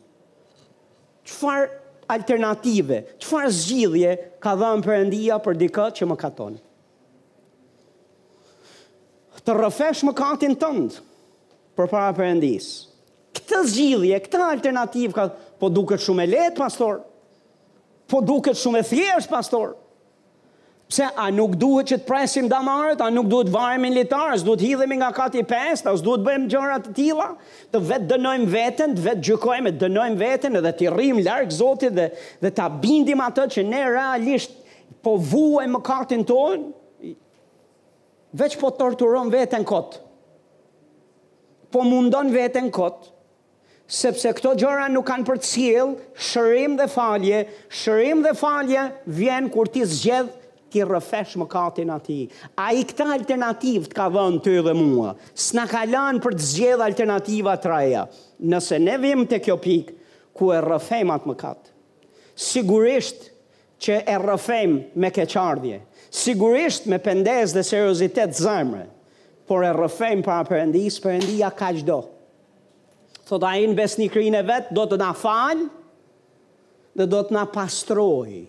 Çfarë alternative, çfarë zgjidhje ka dhënë Perëndia për dikë që mëkaton? Të rrëfesh mëkatin tënd përpara Perëndisë. Këtë zgjidhje, këtë alternativë ka, po duket shumë e lehtë pastor. Po duket shumë e thjeshtë pastor. Pse a nuk duhet që të presim damarët, a nuk duhet të varemi në litar, a s'duhet të hidhemi nga kati i pestë, a s'duhet të bëjmë gjëra të tilla, të vetëdënojmë veten, të vetëgjykojmë, të dënojmë veten edhe të rrimë larg Zotit dhe dhe ta bindim atë që ne realisht Po vuajmë mëkatin tonë, veç po torturon veten kot. Po mundon veten kot, sepse këto gjëra nuk kanë për të sjell shërim dhe falje. Shërim dhe falje vjen kur ti zgjedh t'i rrëfesh mëkatin atij. Ai këtë alternativë të ka dhënë ty dhe mua. S'na ka lënë për të zgjedh alternativa të reja. Nëse ne vijmë te kjo pikë ku e rrëfejmë atë mëkat. Sigurisht që e rrëfejmë me keqardhje, sigurisht me pendesë dhe seriozitet zemre, por e rrëfejmë para Perëndisë, Perëndia kaq do. Thotë ai në besnikërinë e vet do të na falë dhe do të na pastrojë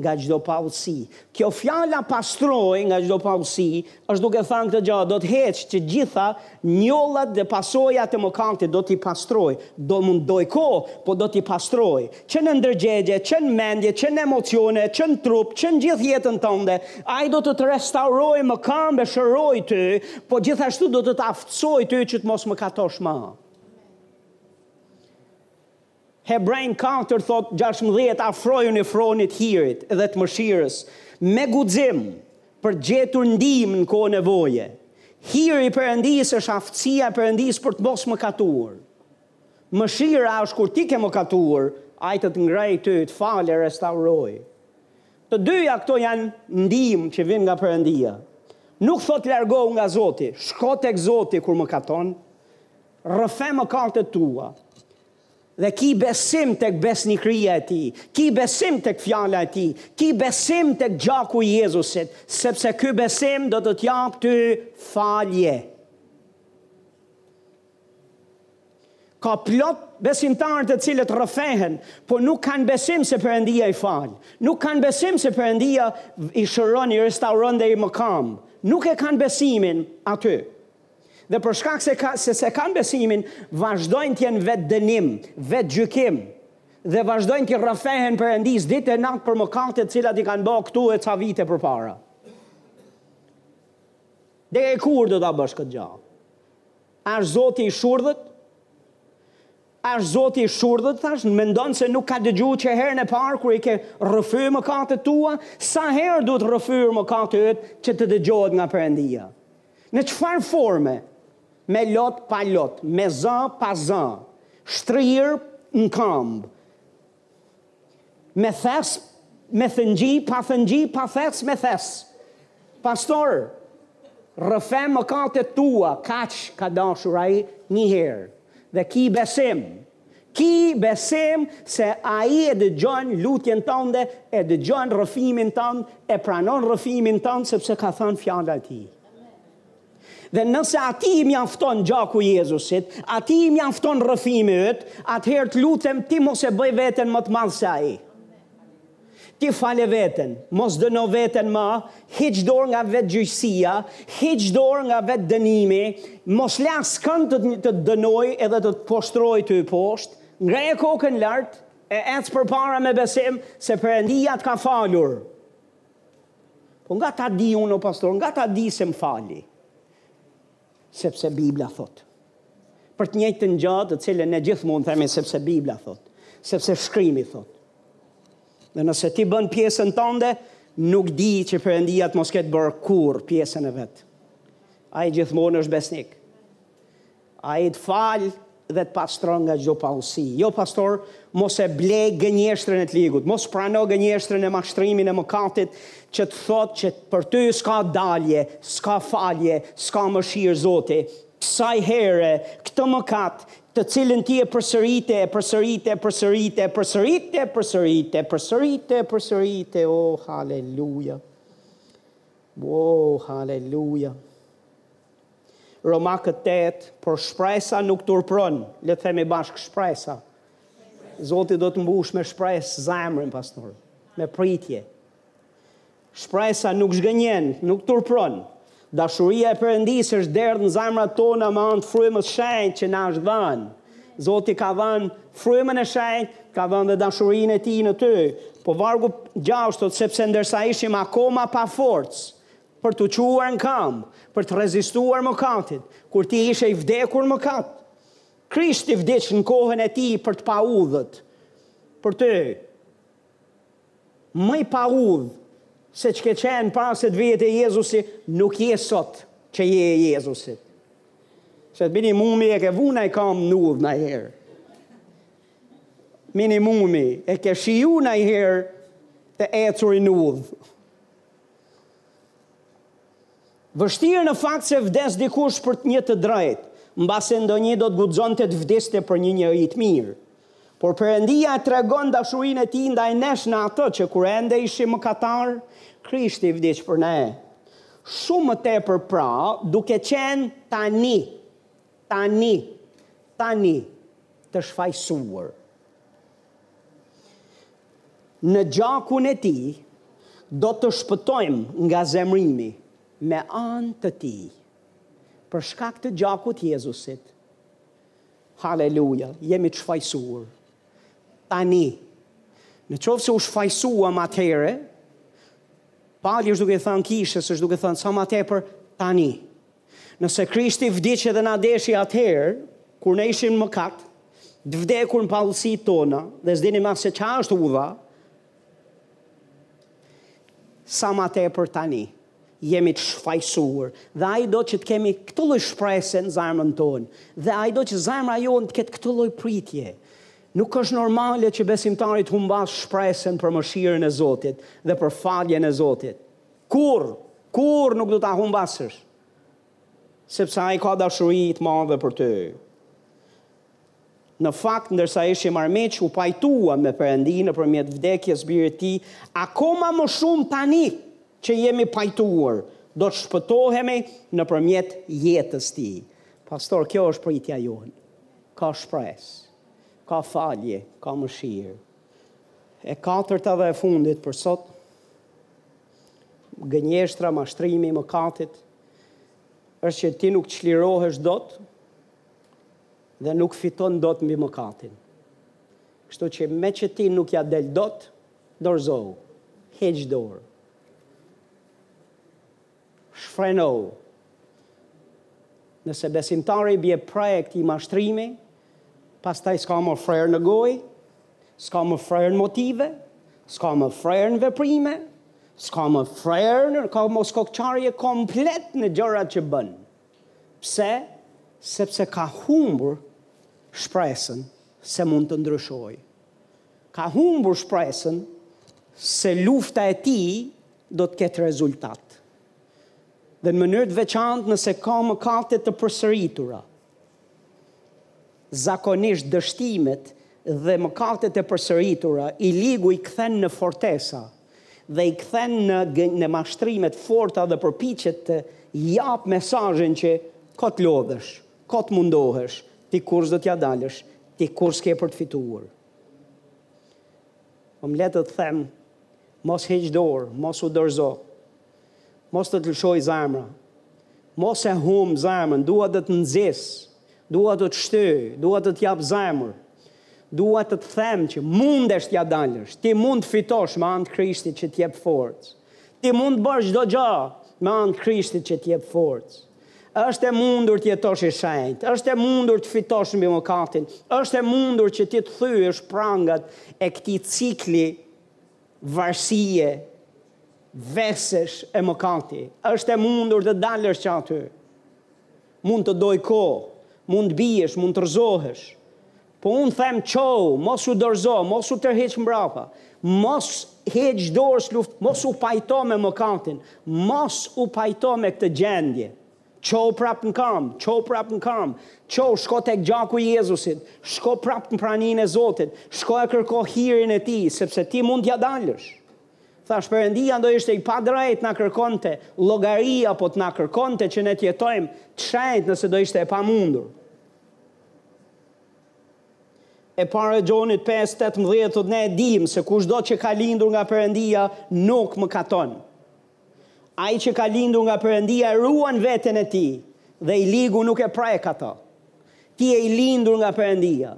nga çdo paudhësi. Kjo fjala pastrojë nga çdo paudhësi Është duke thënë këtë gjë, do të heqë të gjitha njollat dhe pasojat e mëkatit, do t'i pastrojë. Do mund dojë kohë, po do t'i pastrojë. Që në ndërgjegje, që në mendje, që në emocione, që në trup, që në gjithë jetën tënde. Ai do të të restaurojë mëkëmbë, shërojë ty, po gjithashtu do të të aftësojë ty që të mos mëkatosh më. Hebrenjve katër thotë gjashtëmbëdhjetë Afrojuni fronit të hirit dhe të mëshirës me guxim për të gjetur ndihmë në kohë nevoje. Hiri i Perëndisë është aftësia e Perëndisë për të mos mëkatuar. Mëshira është kur ti ke mëkatuar, Ai të të ngrejë ty, të falë e restaurojë. Të dyja këto janë ndihmë që vijnë nga Perëndia. Nuk thotë largohu nga Zoti, shko tek Zoti kur mëkaton, rrëfe mëkatet tua. Dhe ki besim tek besnikëria e tij, ki besim tek fjala e tij, ki besim tek gjaku i Jezusit, sepse ky besim do të të japë ty falje. Ka plot besimtarë të cilët rrëfehen, po nuk kanë besim se Perëndia i fal. Nuk kanë besim se Perëndia i shëron, i restauron dhe i mëkëmb. Nuk e kanë besimin aty. Dhe për shkak se, ka, se se kanë besimin, vazhdojnë të jenë në vetëdënim, vetëgjykim, dhe vazhdojnë t'i rrëfehen Perëndisë ditë e natë për mëkate të cilat i kanë bërë këtu e ca vite përpara. Deri kur do ta bësh këtë gjë? A është zoti i shurdhët? A është Zoti i shurdhët, thashë, mendon se nuk ka dëgju që herën e parë kur i ke rrëfyer mëkatet tua, sa herë duhet rrëfyer mëkati yt që të dëgjohet nga Perëndia? Në çfarë forme, me lot pa lot, me zë pa zë, shtrirë në këmbë, me thes, me thëngji, pa thëngji, pa thes, me thes. Pastor, rrëfe mëkatet tua, kaq ka dashur ai një herë dhe ki besim Ki besim se Ai e dëgjon lutjen tënde, e dëgjon rrëfimin tënd, e pranon rrëfimin tënd sepse ka thënë Fjala e Tij. Dhe nëse Atij i mjafton gjaku i Jezusit, Atij i mjafton rrëfimi yt, atëherë të lutem ti mos e bëj veten më të madh se Ai. Ti fale veten, mos dëno veten më, hiq dorë nga vetëgjyqësia, hiq dorë nga vetëdënimi, mos le askënd të të dënojë edhe të të poshtrojë ty poshtë, ngreje kokën lart e ec përpara me besim se Perëndia të ka falur. Po nga ta di unë o pastor, nga ta di se më fali? Sepse Bibla thotë. Për të njëjtën gjë, të cilën ne gjithmonë themi sepse Bibla thotë, sepse shkrimi thotë. Dhe nëse ti bën pjesën tënde, nuk di që Perëndia të mos ketë bërë kurrë pjesën e vet. Ai gjithmonë është besnik. Ai të fal dhe të pastron nga çdo paudhësi. Jo pastor, mos e ble gënjeshtrën e të ligut, mos prano gënjeshtrën e mashtrimin e mëkatit që të thotë që për ty s'ka dalje, s'ka falje, s'ka mëshirë Zoti. Kësaj here, këtë mëkat, të cilin ti e përsërite, e përsërite, e përsërite, e përsërite, e përsërite, e përsërite, e përsërite, oh, haleluja. Oh, haleluja. Romakët tetë, por shpresa nuk turpëron, le të themi bashkë shpresa. Zoti do ta mbushë me shpresë zemrën pastor, me pritje. Shpresa nuk zhgënjen, nuk turpëron. Dashuria e Perëndisë është derdhë në zemrat tona me anë të frymës së shenjtë që na është dhënë. Zoti ka dhënë frymën e shenjtë, ka dhënë dhe dashurinë e tij në ty. Po vargu gjashtë thotë sepse ndërsa ishim akoma pa forcë, Për t'u çuar n'kamë, për të rezistuar mëkatit, kur ti ishe i vdekur n'mëkat. Krishti vdiq n'kohën e tij për të paudhët, për ty. Më i paudhë se ç'ke qenë para se të vije te Jezusi, nuk je sot që je i Jezusit. Se minimumi e ke vu naj kamë n'udhë naj herë. Minimumi e ke shiju naj herë të ecurit n'udhë. Vështirë në fakt se vdes dikush për një të drejtë, mbase ndonjë do të guxonte të vdiste për një njeri të mirë. Por Perëndia e tregon dashurinë e tij ndaj nesh në atë që kur ende ishim mëkatarë, Krishti vdiq për ne. Shumë më tepër pra, duke qenë tani, tani, tani të shfajësuar. Në gjakun e Tij do të shpëtojmë nga zemërimi me anë të Tij. Për shkak të gjakut të Jezusit. Haleluja, jemi të shfajësuar. Tani, në qoftë se u shfajësuam atëhere, Pali është duke thënë kishës, është duke thënë sa ma tepër tani. Nëse Krishti vdiq dhe na deshi atëherë, kur ne ishim në mëkat, të vdekur në paudhësitë tona, dhe s'dinim as se ça është udha, sa ma tepër tani, jemi të shfajësuar, dhe ai do që të kemi këtë lloj shprese në zemrën tonë, dhe ai do që zemra jonë të ketë këtë lloj pritje. Nuk është normale që besimtari të humbasë shpresën për mëshirën e Zotit dhe për faljen e Zotit. Kurrë, kurrë nuk do ta humbasësh, sepse ai ka dashuri të madhe për ty. Në fakt, ndërsa ishim armiq, u pajtuam me Perëndinë nëpërmjet vdekjes së Birit të Tij, akoma më shumë tani që jemi pajtuar, do të shpëtohemi nëpërmjet jetës së Tij. Pastor, kjo është pritja jonë. Ka shpresë. Ka falje, ka mëshirë. E katërta dhe e fundit për sot, gënjeshtra, mashtrimi i mëkatit, është që ti nuk çlirohesh dot dhe nuk fiton dot mbi mëkatin. Kështu që meqë ti nuk ja del dot, dorëzohu, hiq dorë. Shfrenohu. Nëse besimtari bie pre e këtij mashtrimi, pastaj s'ka më frerë në gojë, s'ka më frerë në motive, s'ka më frerë në veprime, s'ka më frerë në ka moskokëçarje komplet në gjërat që bën. Pse? Sepse ka humbur shpresën se mund të ndryshojë. Ka humbur shpresën se lufta e tij do të ketë rezultat. Dhe në mënyrë të veçantë nëse ka mëkate të përsëritura. Zakonisht dështimet dhe mëkatet e përsëritura i ligu i kthen në fortesa dhe i kthen në, në mashtrime të forta dhe përpiqet të japë mesazhin që kot lodhesh, kot mundohesh, ti kurrë s'do t'ja dalësh, ti kurrë s'ke për të fituar. Po më le të të them, mos hiq dorë, mos u dorëzo. Mos të të lëshojë zemra. Mos e humb zemrën, dua të të nxis, dua të të shtyj, dua të të jap zemër. Dua të të them që mundesh t'ia dalësh, ti mund të fitosh me anë të Krishtit që të jep forcë. Ti mund të bësh çdo gjë me anë të Krishtit që të jep forcë. Është e mundur të jetosh i shenjtë, është e mundur të fitosh mbi mëkatin, është e mundur që ti të thyesh prangat e këtij cikli varësie, vesesh e mëkati. Është e mundur të dalësh që aty. Mund të dojë kohë, mund të biesh, mund të rrëzohesh, Po unë them çohu, mos u dorëzo, mos u tërhiq mbrapa, mos hiq dorë, lufto, mos u pajto me mëkatin, mos u pajto me këtë gjendje. Çohu prapë në këmbë, çohu prapë në këmbë, çohu shko tek gjaku i Jezusit, shko prapë në praninë e Zotit, shko e kërko hirin e Tij, sepse ti mund t'ia dalësh. Thashë Perëndia do ishte i padrejtë të na kërkonte llogari apo të na kërkonte që ne të jetojmë të shenjtë nëse do ishte e pamundur. E para e Gjonit pesë tetëmbëdhjetë thotë: ne e dimë se kushdo që ka lindur nga Perëndia nuk mëkaton. Ai që ka lindur nga Perëndia e ruan veten e tij dhe i ligu nuk e prek atë. Ti je i lindur nga Perëndia.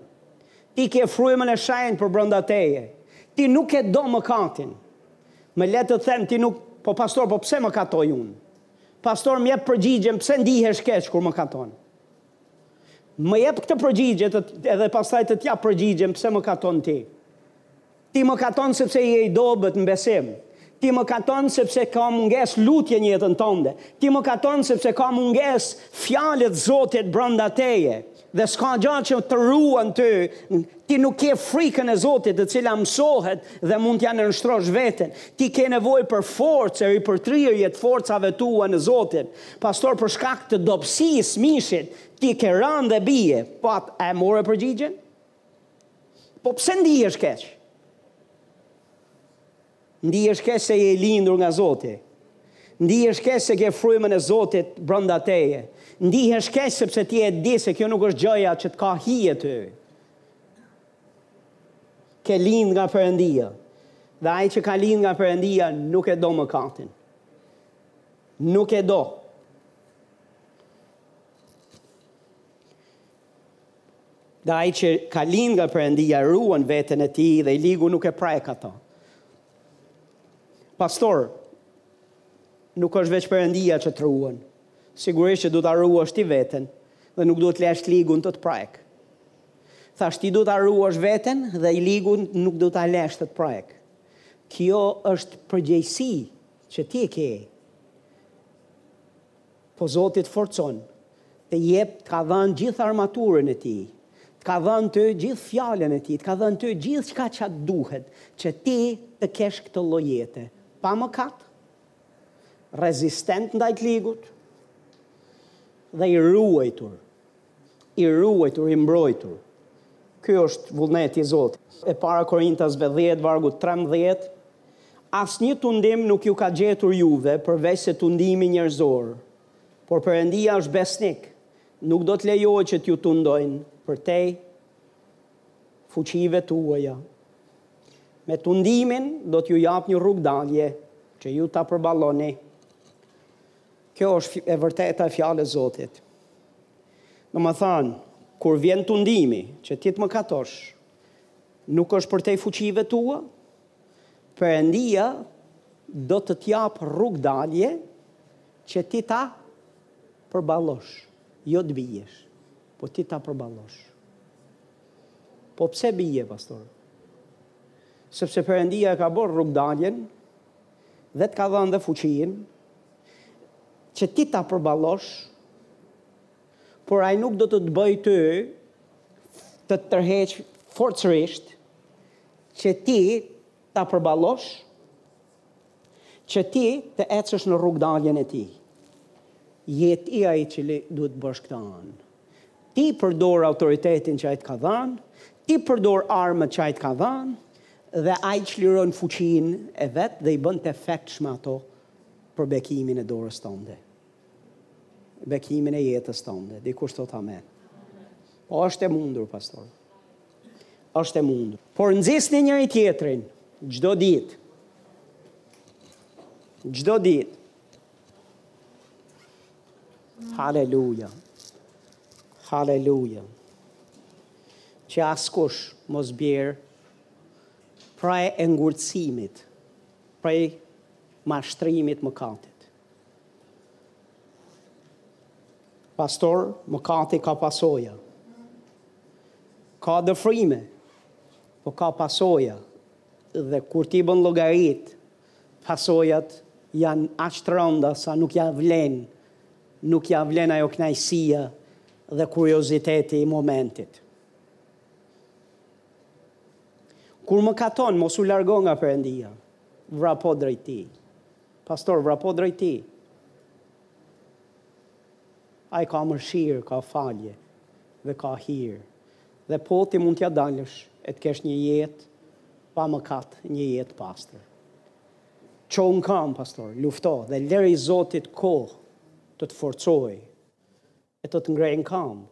Ti ke frymën e shenjtë përbrenda teje. Ti nuk e do mëkatin. Më le të them ti nuk po pastor po pse mëkatoj unë? Pastor më jep përgjigjen pse ndihesh keq kur mëkaton? Më jep këtë përgjigje ti, edhe pastaj të të jap përgjigjen pse mëkaton ti. Ti mëkaton sepse je i dobët në besim. Ti mëkaton sepse ka mungesë lutje në jetën tënde. Ti mëkaton sepse ka mungesë fjalë të Zotit brenda teje. Dhe s'ka gjë që të ruan ty Ti nuk ke frikën e Zotit, e cila mësohet dhe mund t'ia nënshtrosh veten. Ti ke nevojë për forcë e ripërtrirje të forcave tua në Zotin. Pastor, për shkak të dobësisë së mishit, ti ke rënë dhe bie. Po a e more përgjigjen? Po pse ndihesh keq? Ndihesh keq se je i lindur nga Zoti. Ndihesh keq se ke frymën e Zotit brenda teje. Ndihesh keq sepse ti e di se kjo nuk është gjëja që të ka hije ty. Ke lind nga Perëndia. Dhe ai që ka lind nga Perëndia nuk e do mëkatin. Nuk e do. Dhe ai që ka lind nga Perëndia ruan veten e tij dhe i ligu nuk e prek atë. Pastor, nuk është veç Perëndia që të ruan. Sigurisht që duhet ta ruash ti veten dhe nuk duhet ta lësh të ligun të të prek. Thashë ti duhet ta ruash veten dhe të ligun nuk duhet ta lësh të të prek. Kjo është përgjegjësi që ti e ke. Po Zoti të forcon, të jep, të ka dhënë gjithë armaturën e tij, të ka dhënë ty gjithë fjalën e tij, të ka dhënë ty gjithçka ça të duhet që ti të kesh këtë lloj jete, pa mëkat, rezistent ndaj të ligut dhe i ruajtur. I ruajtur, i mbrojtur. Ky është vullneti i Zotit. E para Korintasve dhjetë vargu trembëdhjetë, Asnjë tundim nuk ju ka gjetur juve përveçse tundimi njerëzor, por Perëndia është besnik, nuk do të lejohet që t'ju tundojnë përtej fuqive tuaja. Me tundimin do t'ju japë një rrugëdalje që ju ta përballoni. Kjo është e vërteta e fjalës së Zotit. Domethënë, kur vjen tundimi që ti të mëkatosh, nuk është përtej fuqive tua, Perëndia do të të japë rrugëdalje që ti ta përballosh, jo të biesh, po ti ta përballosh. Po pse bie, pastor? Sepse Perëndia e ka bërë rrugëdaljen, dhe të ka dhënë dhe fuqinë që ti ta përballosh, por ai nuk do të të bëjë ty të të tërheqë forcërisht që ti ta përballosh, që ti të ecësh në rrugëdaljen e tij. Je ti ai që duhet të bësh këtë anë. Ti përdor autoritetin që ai të ka dhënë, ti përdor armët që ai të ka dhënë dhe ai çliron fuqinë e vet dhe i bën të efektshme ato për bekimin e dorës tënde. Bekimin e jetës tënde. Dikush thotë amen. Po është e mundur, pastor. Është e mundur. Por nxisni njëri-tjetrin çdo ditë. Çdo ditë. Haleluja. Haleluja. Që askush mos bjerë pre e ngurtësimit, prej mashtrimit mëkatit. Pastor, mëkati ka pasoja. Ka dëfrime, po ka pasoja. Dhe kur ti bën llogaritë, Pasojat janë aq të rënda sa nuk ia vlen, nuk ia vlen ajo kënaqësia dhe kurioziteti i momentit. Kur mëkaton, mos u largo nga Perëndia. Vrapo drejt Tij. Pastor, vrapo drejt Tij. Ai ka mëshirë, ka falje dhe ka hir. Dhe po ti mund t'ia dalësh e të kesh një jetë pa mëkat, një jetë të pastër. Çohu në këmbë, pastor, lufto dhe lëri Zotit kohë të të forcojë e të të ngrejë në këmbë.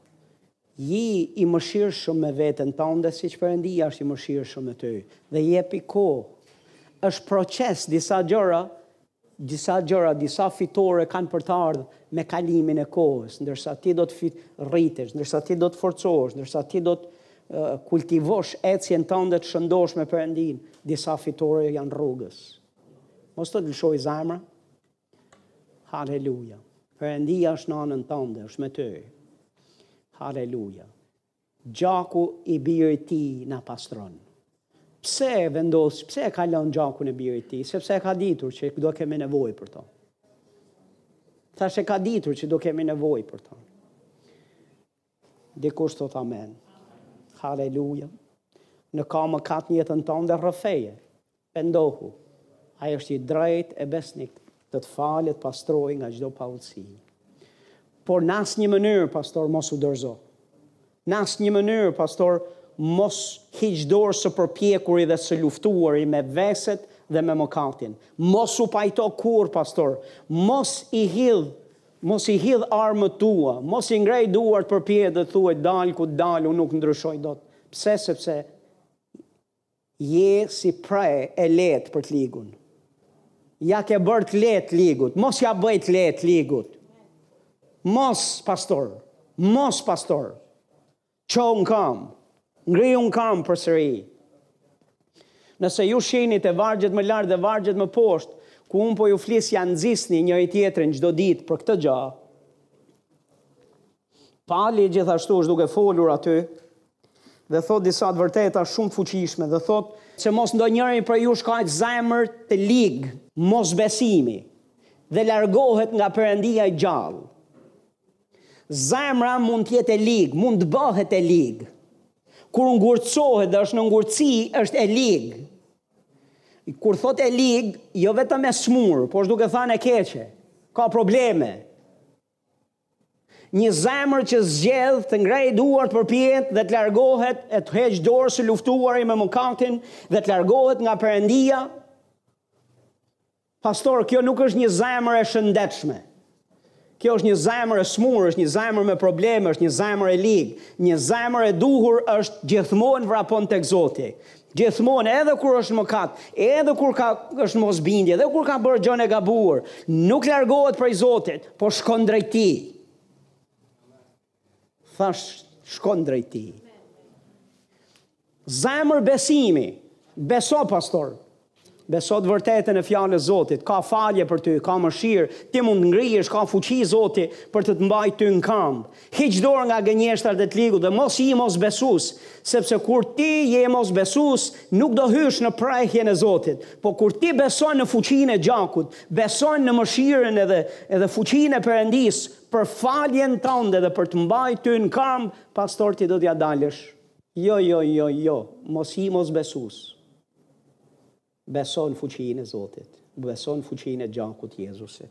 Ji i mëshirshëm me veten tënde siç Perëndia është i mëshirshëm me ty dhe jepi kohë. Është proces, disa gjëra Disa gjëra, disa fitore kanë për të ardhur me kalimin e kohës, ndërsa ti do të rritesh, ndërsa ti do të forcohesh, ndërsa ti do të kultivosh ecjen tënde të shëndoshë me Perëndinë, disa fitore janë rrugës. Mos të të lëshojë zemra. Haleluja. Perëndia është në anën tënde, është me ty. Haleluja. Gjaku i birit tij na pastron. Pse e vendos, pse e ka lënë gjakun e birit tij? Sepse e ka ditur që do kemi nevojë për to. Thashë e ka ditur që do kemi nevojë për to. Dikush thot amen. Haleluja. Në ka mëkat në jetën tonde dhe rëfeje. Pendohu, Ai është i drejtë e besnik të të falë e të pastrojë nga çdo paudhësi. Por në asnjë mënyrë, pastor, mos u dorëzo. Në asnjë mënyrë, pastor, mos hiq dorë së përpjekuri dhe së luftuari me veset dhe me mëkatin. Mos u pajto kurrë, pastor. Mos i hidh, mos i hidh armët tua, mos i ngrij duart përpjetë dhe thuaj dal ku dal, unë nuk ndryshoj dot. Pse? Sepse Je si pre e lehtë për t'ligun. Ja ke bërë të lehtë ligut. Mos ja bëj të lehtë ligut. Mos, pastor. Mos, pastor. Çou në kam. Ngrihu në kam përsëri. Nëse ju shihni te vargjet më lart dhe vargjet më poshtë, ku unë po ju flis ja nxisni njëri tjetrin çdo ditë për këtë gjë, Pali gjithashtu është duke folur aty dhe thotë disa të vërteta shumë të fuqishme dhe thotë se mos ndonjëri prej jush ka një zemër të ligë mosbesimi dhe largohet nga Perëndia i gjallë. Zemra mund të jetë e ligë, mund të bëhet e ligë. Kur ngurtësohet dhe është në ngurtësi, është e ligë. Kur thot e ligë, jo vetëm e smur, por është duke thënë e keqe. Ka probleme. Një zemër që zgjedh të ngrejë duart përpjetë dhe të largohet e të heqë dorë së luftuari me mëkatin dhe të largohet nga Perëndia. Pastor, kjo nuk është një zemër e shëndetshme. Kjo është një zemër e smurë, është një zemër me probleme, është një zemër e ligë. Një zemër e duhur është gjithmonë vrapon tek Zoti. Gjithmonë, edhe kur është në mëkat, edhe kur ka është në mosbindje, edhe kur ka bërë gjënë e gabuar, nuk largohet prej Zotit, po shkon drejt Tij. Thash, shkon drejt Tij. Zemër besimi, beso pastor, Beso të vërtetën e fjalës Zotit, ka falje për ty, ka mëshirë, ti mund të ngrihesh, ka fuqi Zoti për të të mbajt ty në kamb. Hiq dorë nga gënjeshtrat e të ligut dhe mos ji mosbesus, sepse kur ti je mosbesus, nuk do hysh në prehjen e Zotit. Po kur ti beson në fuqinë e gjakut, beson në mëshirën edhe edhe fuqinë e Perëndisë për faljen tënde dhe për të mbajt ty në kamb, pastor ti do t'ja dalësh. Jo jo jo jo, mos ji mosbesus. Beso në fuqinë e Zotit. Beso në fuqinë e gjakut të Jezusit.